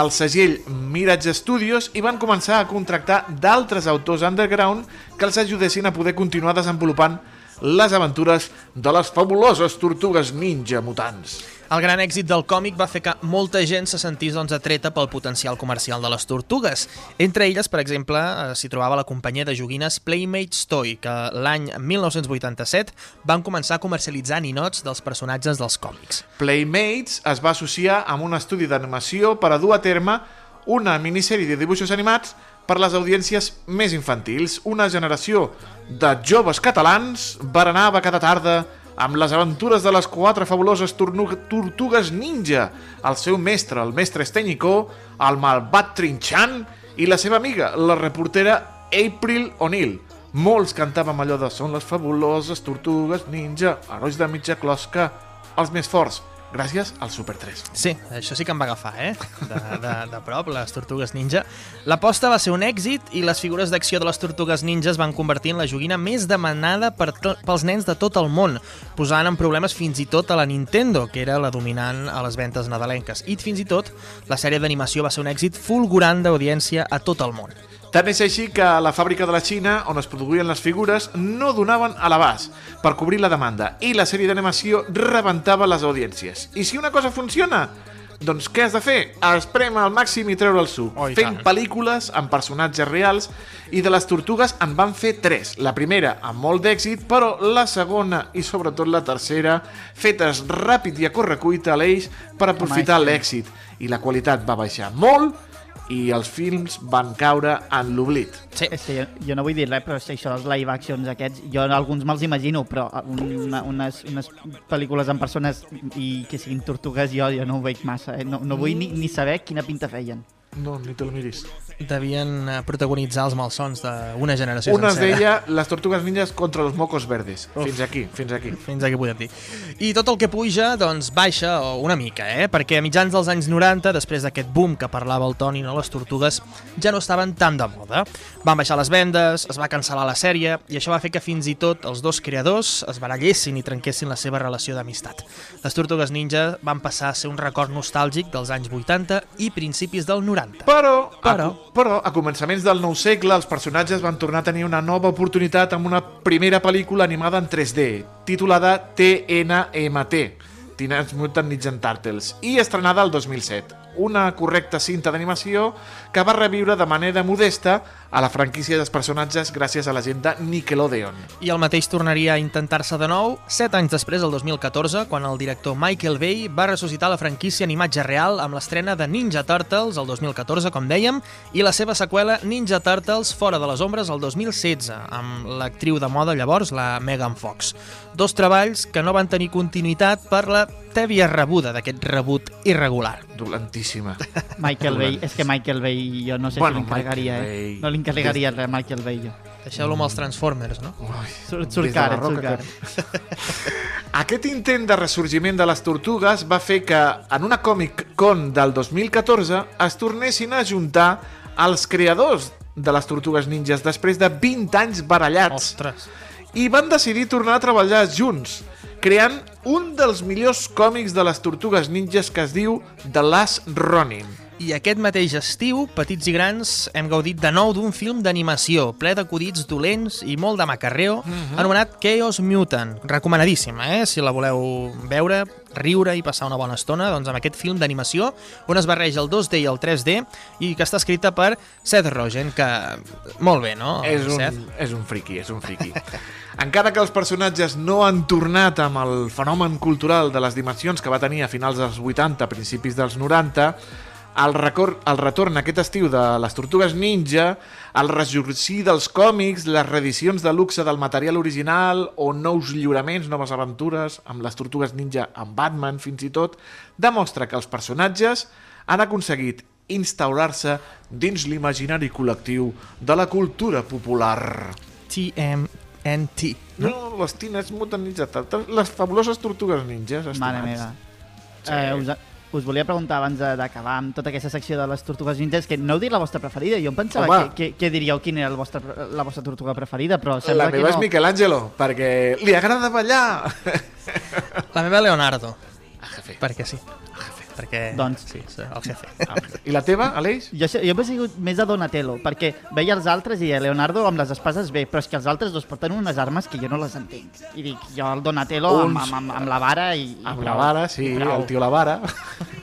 el segell Mirage Studios i van començar a contractar d'altres autors underground que els ajudessin a poder continuar desenvolupant les aventures de les fabuloses tortugues ninja mutants.
El gran èxit del còmic va fer que molta gent se sentís doncs, atreta pel potencial comercial de les tortugues. Entre elles, per exemple, eh, s'hi trobava la companyia de joguines Playmates Toy, que l'any 1987 van començar a comercialitzar ninots dels personatges dels còmics.
Playmates es va associar amb un estudi d'animació per a dur a terme una minissèrie de dibuixos animats per les audiències més infantils. Una generació de joves catalans berenava cada tarda amb les aventures de les quatre fabuloses tortugues ninja, el seu mestre, el mestre Estenyicó, el malvat Trinchan i la seva amiga, la reportera April O'Neil. Molts cantàvem allò de són les fabuloses tortugues ninja, herois de mitja closca, els més forts, gràcies al Super 3.
Sí, això sí que em va agafar, eh? De, de, de prop, les Tortugues Ninja. L'aposta va ser un èxit i les figures d'acció de les Tortugues Ninja es van convertir en la joguina més demanada per pels nens de tot el món, posant en problemes fins i tot a la Nintendo, que era la dominant a les ventes nadalenques. I fins i tot la sèrie d'animació va ser un èxit fulgurant d'audiència a tot el món.
Tant és així que a la fàbrica de la Xina, on es produïen les figures, no donaven a l'abast per cobrir la demanda i la sèrie d'animació rebentava les audiències. I si una cosa funciona, doncs què has de fer? Esprema al màxim i treure el suc.
Oh,
fent
tant.
pel·lícules amb personatges reals i de les tortugues en van fer tres. La primera amb molt d'èxit, però la segona i sobretot la tercera fetes ràpid i a correcuita a l'eix per aprofitar l'èxit. I la qualitat va baixar molt i els films van caure en l'oblit.
Sí.
És que jo, jo no vull dir res, però és que això dels live actions aquests, jo alguns me'ls imagino, però una, unes, unes pel·lícules amb persones i que siguin tortugues jo, jo no ho veig massa. Eh? No, no vull ni, ni saber quina pinta feien.
No, ni te lo miris.
Devien eh, protagonitzar els malsons d'una generació
Una
sencera.
deia Les tortugues ninjas contra los mocos verdes. Fins aquí, fins aquí.
Fins aquí podem dir. I tot el que puja, doncs, baixa una mica, eh? Perquè a mitjans dels anys 90, després d'aquest boom que parlava el Toni, no, les tortugues ja no estaven tan de moda. Van baixar les vendes, es va cancel·lar la sèrie, i això va fer que fins i tot els dos creadors es barallessin i trenquessin la seva relació d'amistat. Les tortugues ninja van passar a ser un record nostàlgic dels anys 80 i principis del 90.
Però,
Però.
A, però, a començaments del nou segle, els personatges van tornar a tenir una nova oportunitat amb una primera pel·lícula animada en 3D, titulada TNMT, Teenage Mutant Ninja Turtles, i estrenada el 2007. Una correcta cinta d'animació que va reviure de manera modesta a la franquícia dels personatges gràcies a la gent de Nickelodeon.
I el mateix tornaria a intentar-se de nou set anys després, el 2014, quan el director Michael Bay va ressuscitar la franquícia en imatge real amb l'estrena de Ninja Turtles el 2014, com dèiem, i la seva seqüela Ninja Turtles Fora de les Ombres el 2016, amb l'actriu de moda llavors, la Megan Fox. Dos treballs que no van tenir continuïtat per la tèbia rebuda d'aquest rebut irregular.
Dolentíssima.
Michael Bay, és que Michael Bay jo no sé
Bueno,
si l'encarregaria, eh?
Bay.
No li encarregaria res a Michael Bay, jo.
Deixeu-lo amb els Transformers, no?
Surt,
Des
surt
de
car, surt car.
Aquest intent de ressorgiment de les tortugues va fer que en una Comic Con del 2014 es tornessin a juntar els creadors de les Tortugues Ninjas després de 20 anys barallats
Ostres.
i van decidir tornar a treballar junts, creant un dels millors còmics de les Tortugues Ninjas que es diu The Last Ronin.
I aquest mateix estiu, petits i grans, hem gaudit de nou d'un film d'animació ple d'acudits dolents i molt de macarreo, anomenat Chaos Mutant. Recomanadíssim, eh? Si la voleu veure, riure i passar una bona estona, doncs amb aquest film d'animació, on es barreja el 2D i el 3D, i que està escrita per Seth Rogen, que... Molt bé, no,
és un,
Seth?
és un friqui, és un friqui. Encara que els personatges no han tornat amb el fenomen cultural de les dimensions que va tenir a finals dels 80, principis dels 90, el, record, el retorn aquest estiu de les Tortugues Ninja, el ressorgir dels còmics, les reedicions de luxe del material original o nous lliuraments, noves aventures amb les Tortugues Ninja, amb Batman fins i tot, demostra que els personatges han aconseguit instaurar-se dins l'imaginari col·lectiu de la cultura popular.
TMNT.
No, les Teenage Mutant Ninja Turtles, les fabuloses tortugues ninjas, estimats.
Mare meva. Eh, us, us volia preguntar abans de- d'acabar amb tota aquesta secció de les tortugues ninjas, que no heu dit la vostra preferida. Jo em pensava
Home.
que, que, que diríeu quina era el vostre, la vostra tortuga preferida, però
La
sembla que
meva
no.
és Michelangelo, perquè li agrada ballar.
La meva Leonardo.
Jefe.
Perquè sí. Perquè...
Doncs-
Sí, sí, el jefe.
I la teva, Aleix?
Jo, jo he sigut més a Donatello, perquè veia els altres i a Leonardo amb les espases bé, però és que els altres dos porten unes armes que jo no les entenc. I dic, jo el Donatello amb,
Uns-
amb, amb, amb la vara i, i
Amb
prou.
la vara, sí,
prou.
el tio la vara.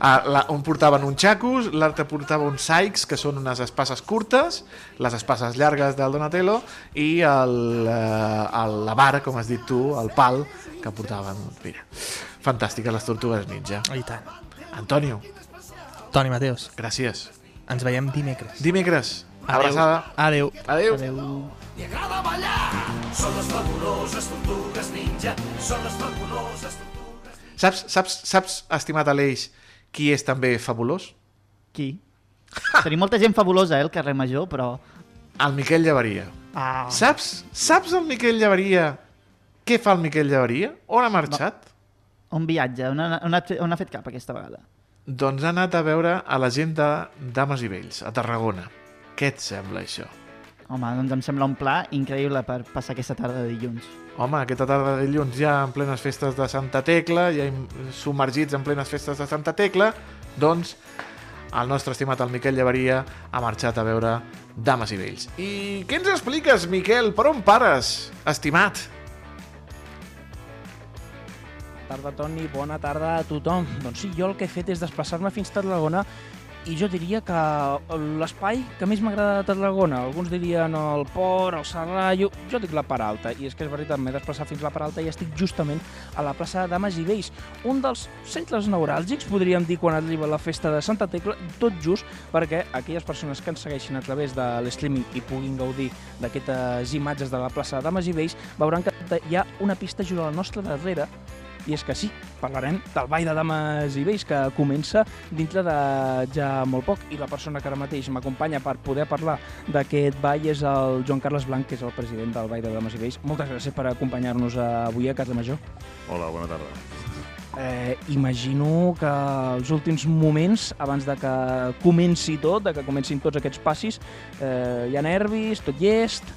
Ah, la, un portaven un xacos, l'altre portava uns saics, que són unes espases curtes, les espases llargues del Donatello, i el, eh, el, la vara, com has dit tu, el pal, que portaven. Mira, fantàstica, les tortugues ninja.
I tant.
Antonio,
Toni Mateus,
gràcies.
ens veiem dimecres.
Dimecres,
Adeu.
abraçada.
Adeu.
Adeu.
Adéu.
Saps, saps, saps, estimat Aleix, qui és també fabulós?
Qui? Tenim molta gent fabulosa, eh, al carrer Major, però...
El Miquel Llavaria.
Ah,
Saps, saps el Miquel Llavaria? Què fa el Miquel Llavaria? On ha marxat?
un viatge, on ha, on, ha, on ha fet cap aquesta vegada?
Doncs ha anat a veure a la gent de Dames i Vells, a Tarragona. Què et sembla, això?
Home, doncs em sembla un pla increïble per passar aquesta tarda de dilluns.
Home, aquesta tarda de dilluns ja en plenes festes de Santa Tecla, ja submergits en plenes festes de Santa Tecla, doncs el nostre estimat el Miquel Llavaria ha marxat a veure Dames i Vells. I què ens expliques, Miquel? Per on pares, estimat?
Tarda, Toni, bona tarda a tothom. Doncs sí, jo el que he fet és desplaçar-me fins a Tarragona i jo diria que l'espai que més m'agrada de Tarragona, alguns dirien el port, el Serrallo, jo dic la Part Alta, i és que és veritat, m'he desplaçat fins la Part Alta i estic justament a la plaça de Dames i Vells, un dels centres neuràlgics, podríem dir, quan arriba la festa de Santa Tecla, tot just perquè aquelles persones que ens segueixin a través de l'streaming i puguin gaudir d'aquestes imatges de la plaça de Dames i Vells, veuran que hi ha una pista just al nostre darrere i és que sí, parlarem del Ball de Dames i Vells, que comença dintre de ja molt poc, i la persona que ara mateix m'acompanya per poder parlar d'aquest ball és el Joan Carles Blanc, que és el president del Ball de Dames i Vells. Moltes gràcies per acompanyar-nos avui a Casa Major.
Hola, bona tarda.
Eh, imagino que els últims moments, abans de que comenci tot, de que comencin tots aquests passis, eh, hi ha nervis, tot llest...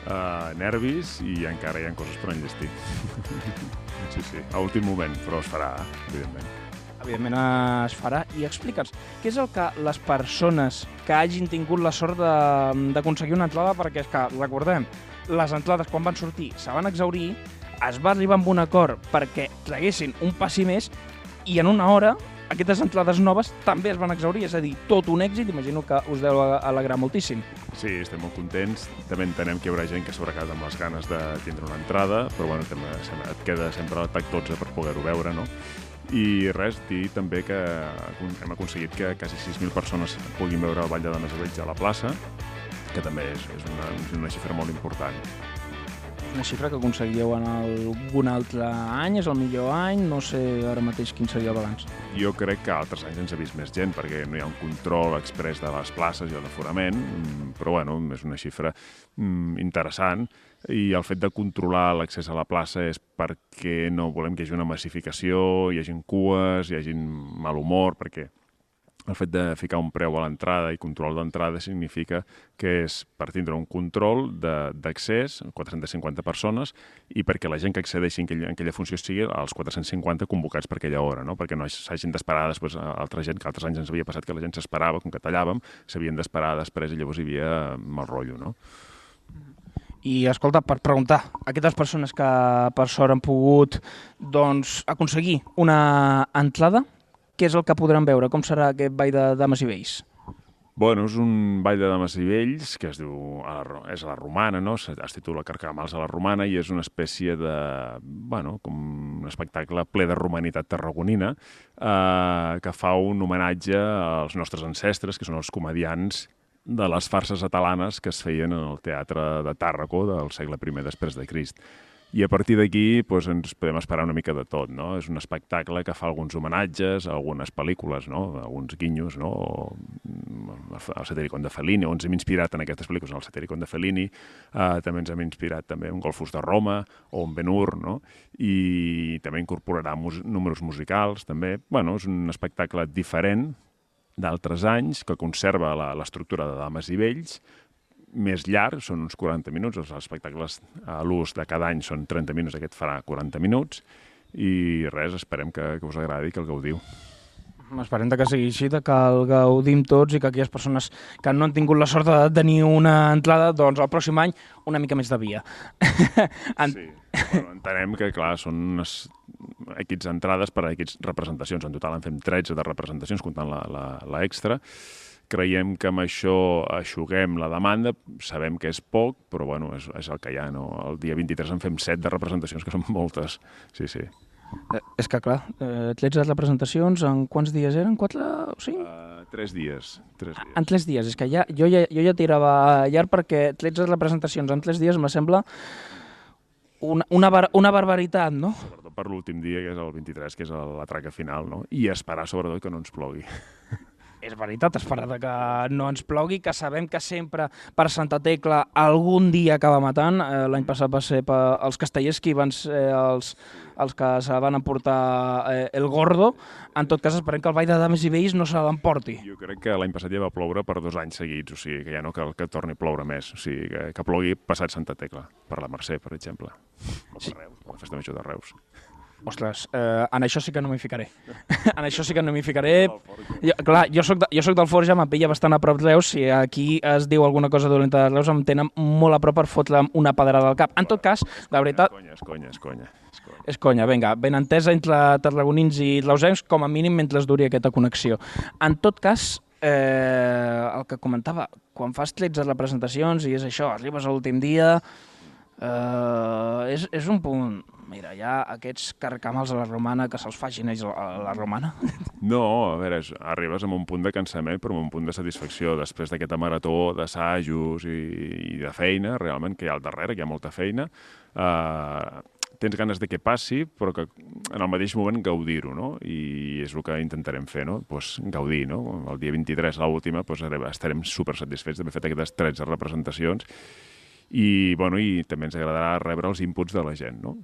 Uh, nervis i encara hi ha coses per enllestir. sí, sí, a últim moment, però es farà, evidentment.
evidentment es farà. I explica'ns, què és el que les persones que hagin tingut la sort d'aconseguir una entrada, perquè és que, recordem, les entrades quan van sortir se van exaurir, es va arribar amb un acord perquè traguessin un passi més i en una hora aquestes entrades noves també es van exaurir, és a dir, tot un èxit, imagino que us deu alegrar moltíssim.
Sí, estem molt contents. També entenem que hi haurà gent que s'haurà quedat amb les ganes de tindre una entrada, però bueno, et queda sempre el tac 12 per poder-ho veure, no? I res, dir també que hem aconseguit que quasi 6.000 persones puguin veure el Ball de Dames i Vells a la plaça, que també és, és una, una xifra molt important.
Una xifra que aconseguíeu en algun altre any, és el millor any, no sé ara mateix quin seria el balanç.
Jo crec que altres anys ens ha vist més gent perquè no hi ha un control express de les places i el d'aforament, mm, però bueno, és una xifra mm, interessant i el fet de controlar l'accés a la plaça és perquè no volem que hi hagi una massificació, hi hagi cues, hi hagi mal humor, perquè el fet de ficar un preu a l'entrada i control d'entrada significa que és per tindre un control d'accés, 450 persones, i perquè la gent que accedeixi en aquella, en aquella funció sigui els 450 convocats per aquella hora, no? perquè no s'hagin d'esperar després altra gent, que altres anys ens havia passat que la gent s'esperava, com que tallàvem, s'havien d'esperar després i llavors hi havia mal rotllo, no?
I, escolta, per preguntar, aquestes persones que per sort han pogut doncs, aconseguir una entrada, què és el que podran veure? Com serà aquest ball de dames i vells?
Bueno, és un ball de dames i vells que es diu, a la, és a la romana, no? Es titula Carcamals a la romana i és una espècie de, bueno, com un espectacle ple de romanitat tarragonina eh, que fa un homenatge als nostres ancestres, que són els comedians de les farses atalanes que es feien en el teatre de Tàrraco del segle I després de Crist. I a partir d'aquí doncs, ens podem esperar una mica de tot, no? És un espectacle que fa alguns homenatges a algunes pel·lícules, no? Alguns guinyos, no? O, mm, el Satiricon de Fellini, o ens hem inspirat en aquestes pel·lícules, en el Satiricon de Fellini, eh, també ens hem inspirat també en Golfos de Roma o en Ben-Hur, no? I també incorporarà mus números musicals, també. Bueno, és un espectacle diferent d'altres anys, que conserva l'estructura de dames i vells, més llarg, són uns 40 minuts, els espectacles a l'ús de cada any són 30 minuts, aquest farà 40 minuts, i res, esperem que, que us agradi i que el gaudiu.
Esperem que sigui així, que el gaudim tots i que aquelles persones que no han tingut la sort de tenir una entrada, doncs el pròxim any una mica més de via. en...
Sí, bueno, entenem que, clar, són unes equips entrades per a equips representacions. En total en fem 13 de representacions, comptant la, la, la extra. Creiem que amb això aixuguem la demanda, sabem que és poc, però bueno, és, és el que hi ha. No? El dia 23 en fem 7 de representacions, que són moltes. Sí, sí.
Eh, és que, clar, eh, 13 representacions, en quants dies eren? 4 o 5?
Uh, tres dies. Tres dies.
En 3 dies, és que ja, jo, ja, jo ja tirava llarg perquè 13 representacions en 3 dies me sembla una, una, bar, una barbaritat, no?
Sobretot per l'últim dia, que és el 23, que és l'atraca final, no? I esperar, sobretot, que no ens plogui.
És veritat, esperar de que no ens plogui, que sabem que sempre per Santa Tecla algun dia acaba matant. Eh, L'any passat va ser per els castellers qui van ser els, els que se van emportar eh, el gordo. En tot cas, esperem que el Ball de Dames i Vells no se l'emporti.
Jo crec que l'any passat ja va ploure per dos anys seguits, o sigui que ja no cal que torni a ploure més, o sigui que, que plogui passat Santa Tecla, per la Mercè, per exemple, o per sí. Reus, per la festa major de Reus.
Ostres, eh, en això sí que no m'hi ficaré. en això sí que no m'hi ficaré. Jo, clar, jo soc, de, jo soc del Forja, me'n pilla bastant a prop de Reus. Si aquí es diu alguna cosa dolenta de Reus, em tenen molt a prop per fotre'm una pedrada al cap. En tot cas, la veritat...
És conya, és conya. És conya. És conya,
vinga, ben entesa entre tarragonins i reusencs, com a mínim mentre es duri aquesta connexió. En tot cas, eh, el que comentava, quan fas 13 representacions i és això, arribes a l'últim dia, eh, és, és un punt... Mira, hi ha aquests carcamals a la romana que se'ls facin ells a la romana.
No, a veure, és, arribes amb un punt de cansament però amb un punt de satisfacció després d'aquesta marató d'assajos i, i de feina, realment, que hi ha al darrere, que hi ha molta feina. Uh, tens ganes de que passi, però que en el mateix moment gaudir-ho, no? I és el que intentarem fer, no? Pues, gaudir, no? El dia 23, l'última, pues, estarem super satisfets d'haver fet aquestes 13 representacions i, bueno, i també ens agradarà rebre els inputs de la gent, no?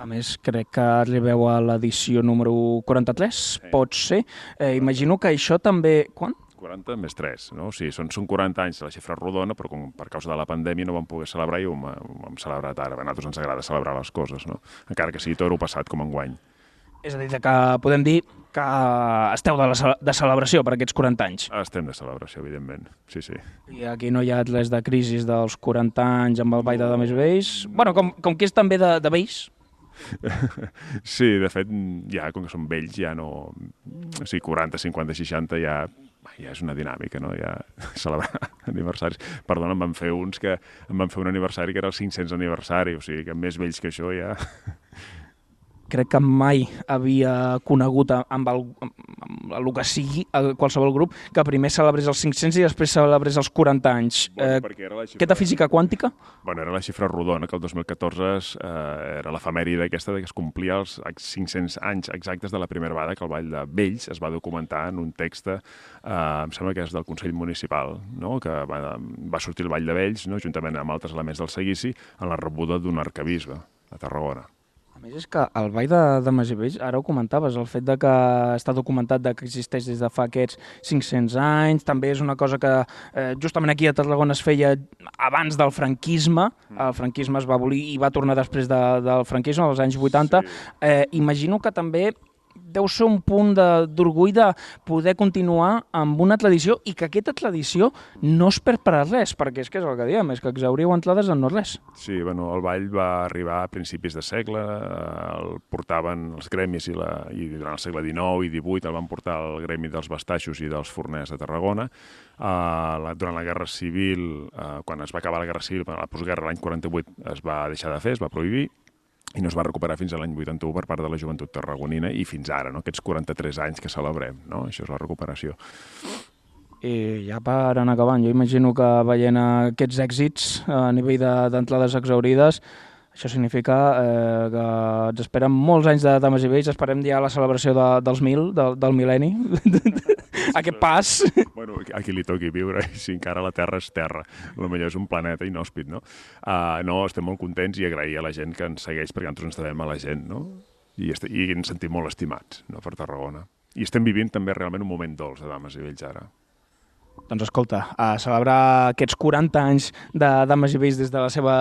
A més, crec que arribeu a l'edició número 43, sí. pot ser. Eh, imagino que això també... Quan?
40 més 3, no? O sigui, són, són 40 anys la xifra rodona, però com per causa de la pandèmia no vam poder celebrar i ho hem, ho hem celebrat ara. A nosaltres ens agrada celebrar les coses, no? Encara que sigui tot passat com enguany.
És a dir, que podem dir que esteu de, la, de celebració per aquests 40 anys.
Estem de celebració, evidentment, sí, sí.
I aquí no hi ha res de crisi dels 40 anys amb el Ball de Dames i Vells. Bueno, com, com que és també de, de Vells,
Sí, de fet, ja, com que són vells, ja no... O sigui, 40, 50, 60, ja, ja és una dinàmica, no? Ja celebrar aniversaris. Perdona, em van fer uns que... Em van fer un aniversari que era el 500 aniversari, o sigui, que més vells que això ja...
crec que mai havia conegut amb el, amb el que sigui qualsevol grup que primer celebrés els 500 i després celebrés els 40 anys.
Bueno, la xifra...
Aquesta física quàntica?
Bueno, era la xifra rodona, que el 2014 eh, era l'efemèride aquesta de que es complia els 500 anys exactes de la primera vegada que el Ball de Vells es va documentar en un text, eh, em sembla que és del Consell Municipal, no? que va, va sortir el Ball de Vells, no? juntament amb altres elements del seguici, en la rebuda d'un arcabisbe a Tarragona
més és que el Ball de, de Masivell, ara ho comentaves, el fet de que està documentat de que existeix des de fa aquests 500 anys, també és una cosa que eh, justament aquí a Tarragona es feia abans del franquisme, mm. el franquisme es va abolir i va tornar després de, del franquisme, als anys 80. Sí. Eh, imagino que també deu ser un punt d'orgull de, de poder continuar amb una tradició i que aquesta tradició no es perd per res, perquè és que és el que diem, és que exauriu entrades en no res.
Sí, bueno, el ball va arribar a principis de segle, eh, el portaven els gremis i, la, i durant el segle XIX i XVIII el van portar el gremi dels bastaixos i dels forners a Tarragona. Uh, la, durant la Guerra Civil, uh, quan es va acabar la Guerra Civil, la postguerra l'any 48 es va deixar de fer, es va prohibir, i no es va recuperar fins a l'any 81 per part de la joventut tarragonina i fins ara, no? aquests 43 anys que celebrem, no? això és la recuperació.
I ja per anar acabant, jo imagino que veient aquests èxits a nivell d'entrades de, exaurides, això significa eh, que ens esperen molts anys de dames i vells, esperem ja la celebració de, dels mil, de, del mil·lenni, aquest pas.
Bueno, a qui li toqui viure, si encara la Terra és Terra, el millor és un planeta inhòspit, no? Uh, no, estem molt contents i agrair a la gent que ens segueix, perquè nosaltres ens devem a la gent, no? I, i ens sentim molt estimats, no?, per Tarragona. I estem vivint també realment un moment dolç de dames i vells ara.
Doncs escolta, a celebrar aquests 40 anys de Dames i Vells des de la seva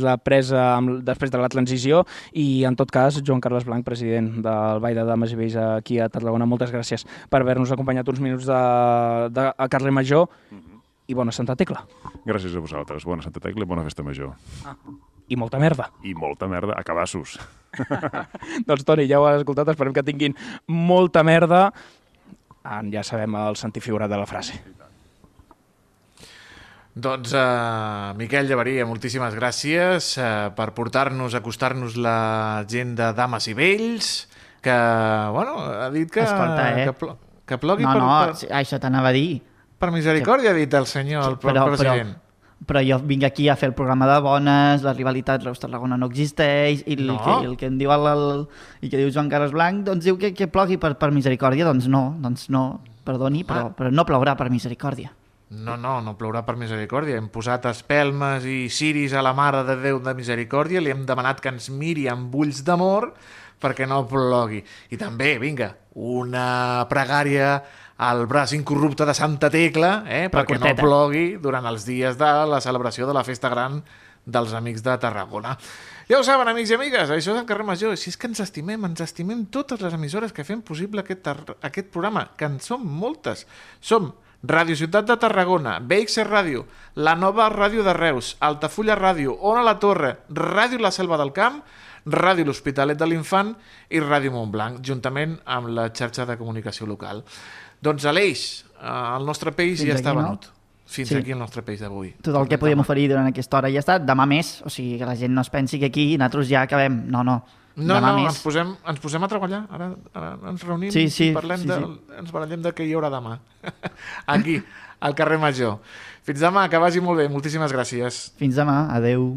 la presa amb, després de la transició i en tot cas Joan Carles Blanc, president del Ball de Dames i Vells aquí a Tarragona, moltes gràcies per haver-nos acompanyat uns minuts de, de, a Carles Major mm -hmm. i bona Santa Tecla.
Gràcies a vosaltres, bona Santa Tecla i bona festa major.
Ah. I molta merda.
I molta merda a cabassos.
doncs Toni, ja ho has escoltat, esperem que tinguin molta merda. Ja sabem el sentit figurat de la frase.
Doncs, uh, Miquel Llevaria, moltíssimes gràcies uh, per portar-nos, acostar-nos la gent de Dames i Vells, que, bueno, ha dit que,
Escolta, eh?
que, pl que plogui
no,
per,
no,
per...
això t'anava a dir.
Per misericòrdia, ha dit el senyor, el però, president.
Però, però jo vinc aquí a fer el programa de bones, la rivalitat Reus-Tarragona no existeix, i el, no. que, el que em diu el, el, i que diu Joan Carles Blanc, doncs diu que, que plogui per, per misericòrdia, doncs no, doncs no, perdoni, però, però no plourà per misericòrdia.
No, no, no plourà per misericòrdia. Hem posat espelmes i ciris a la Mare de Déu de Misericòrdia, li hem demanat que ens miri amb ulls d'amor perquè no plogui. I també, vinga, una pregària al braç incorrupte de Santa Tecla, eh, perquè no plogui durant els dies de la celebració de la festa gran dels Amics de Tarragona. Ja ho saben, amics i amigues, això és el carrer Major. Si és que ens estimem, ens estimem totes les emissores que fem possible aquest, aquest programa, que en som moltes. Som Ràdio Ciutat de Tarragona, BX Ràdio, la nova Ràdio de Reus, Altafulla Ràdio, Ona la Torre, Ràdio La Selva del Camp, Ràdio L'Hospitalet de l'Infant i Ràdio Montblanc, juntament amb la xarxa de comunicació local. Doncs Aleix, el nostre peix Fins ja està venut. No? Fins sí. aquí el nostre peix d'avui.
Tot el que podíem oferir durant aquesta hora ja està. Demà més, o sigui que la gent no es pensi que aquí nosaltres ja acabem. No, no.
No, demà no, més. ens posem, ens posem a treballar. Ara, ara ens reunim
sí, sí,
i parlem
sí,
de,
sí.
ens barallem de què hi haurà demà. Aquí, al carrer Major. Fins demà, que vagi molt bé. Moltíssimes gràcies.
Fins demà. Adeu.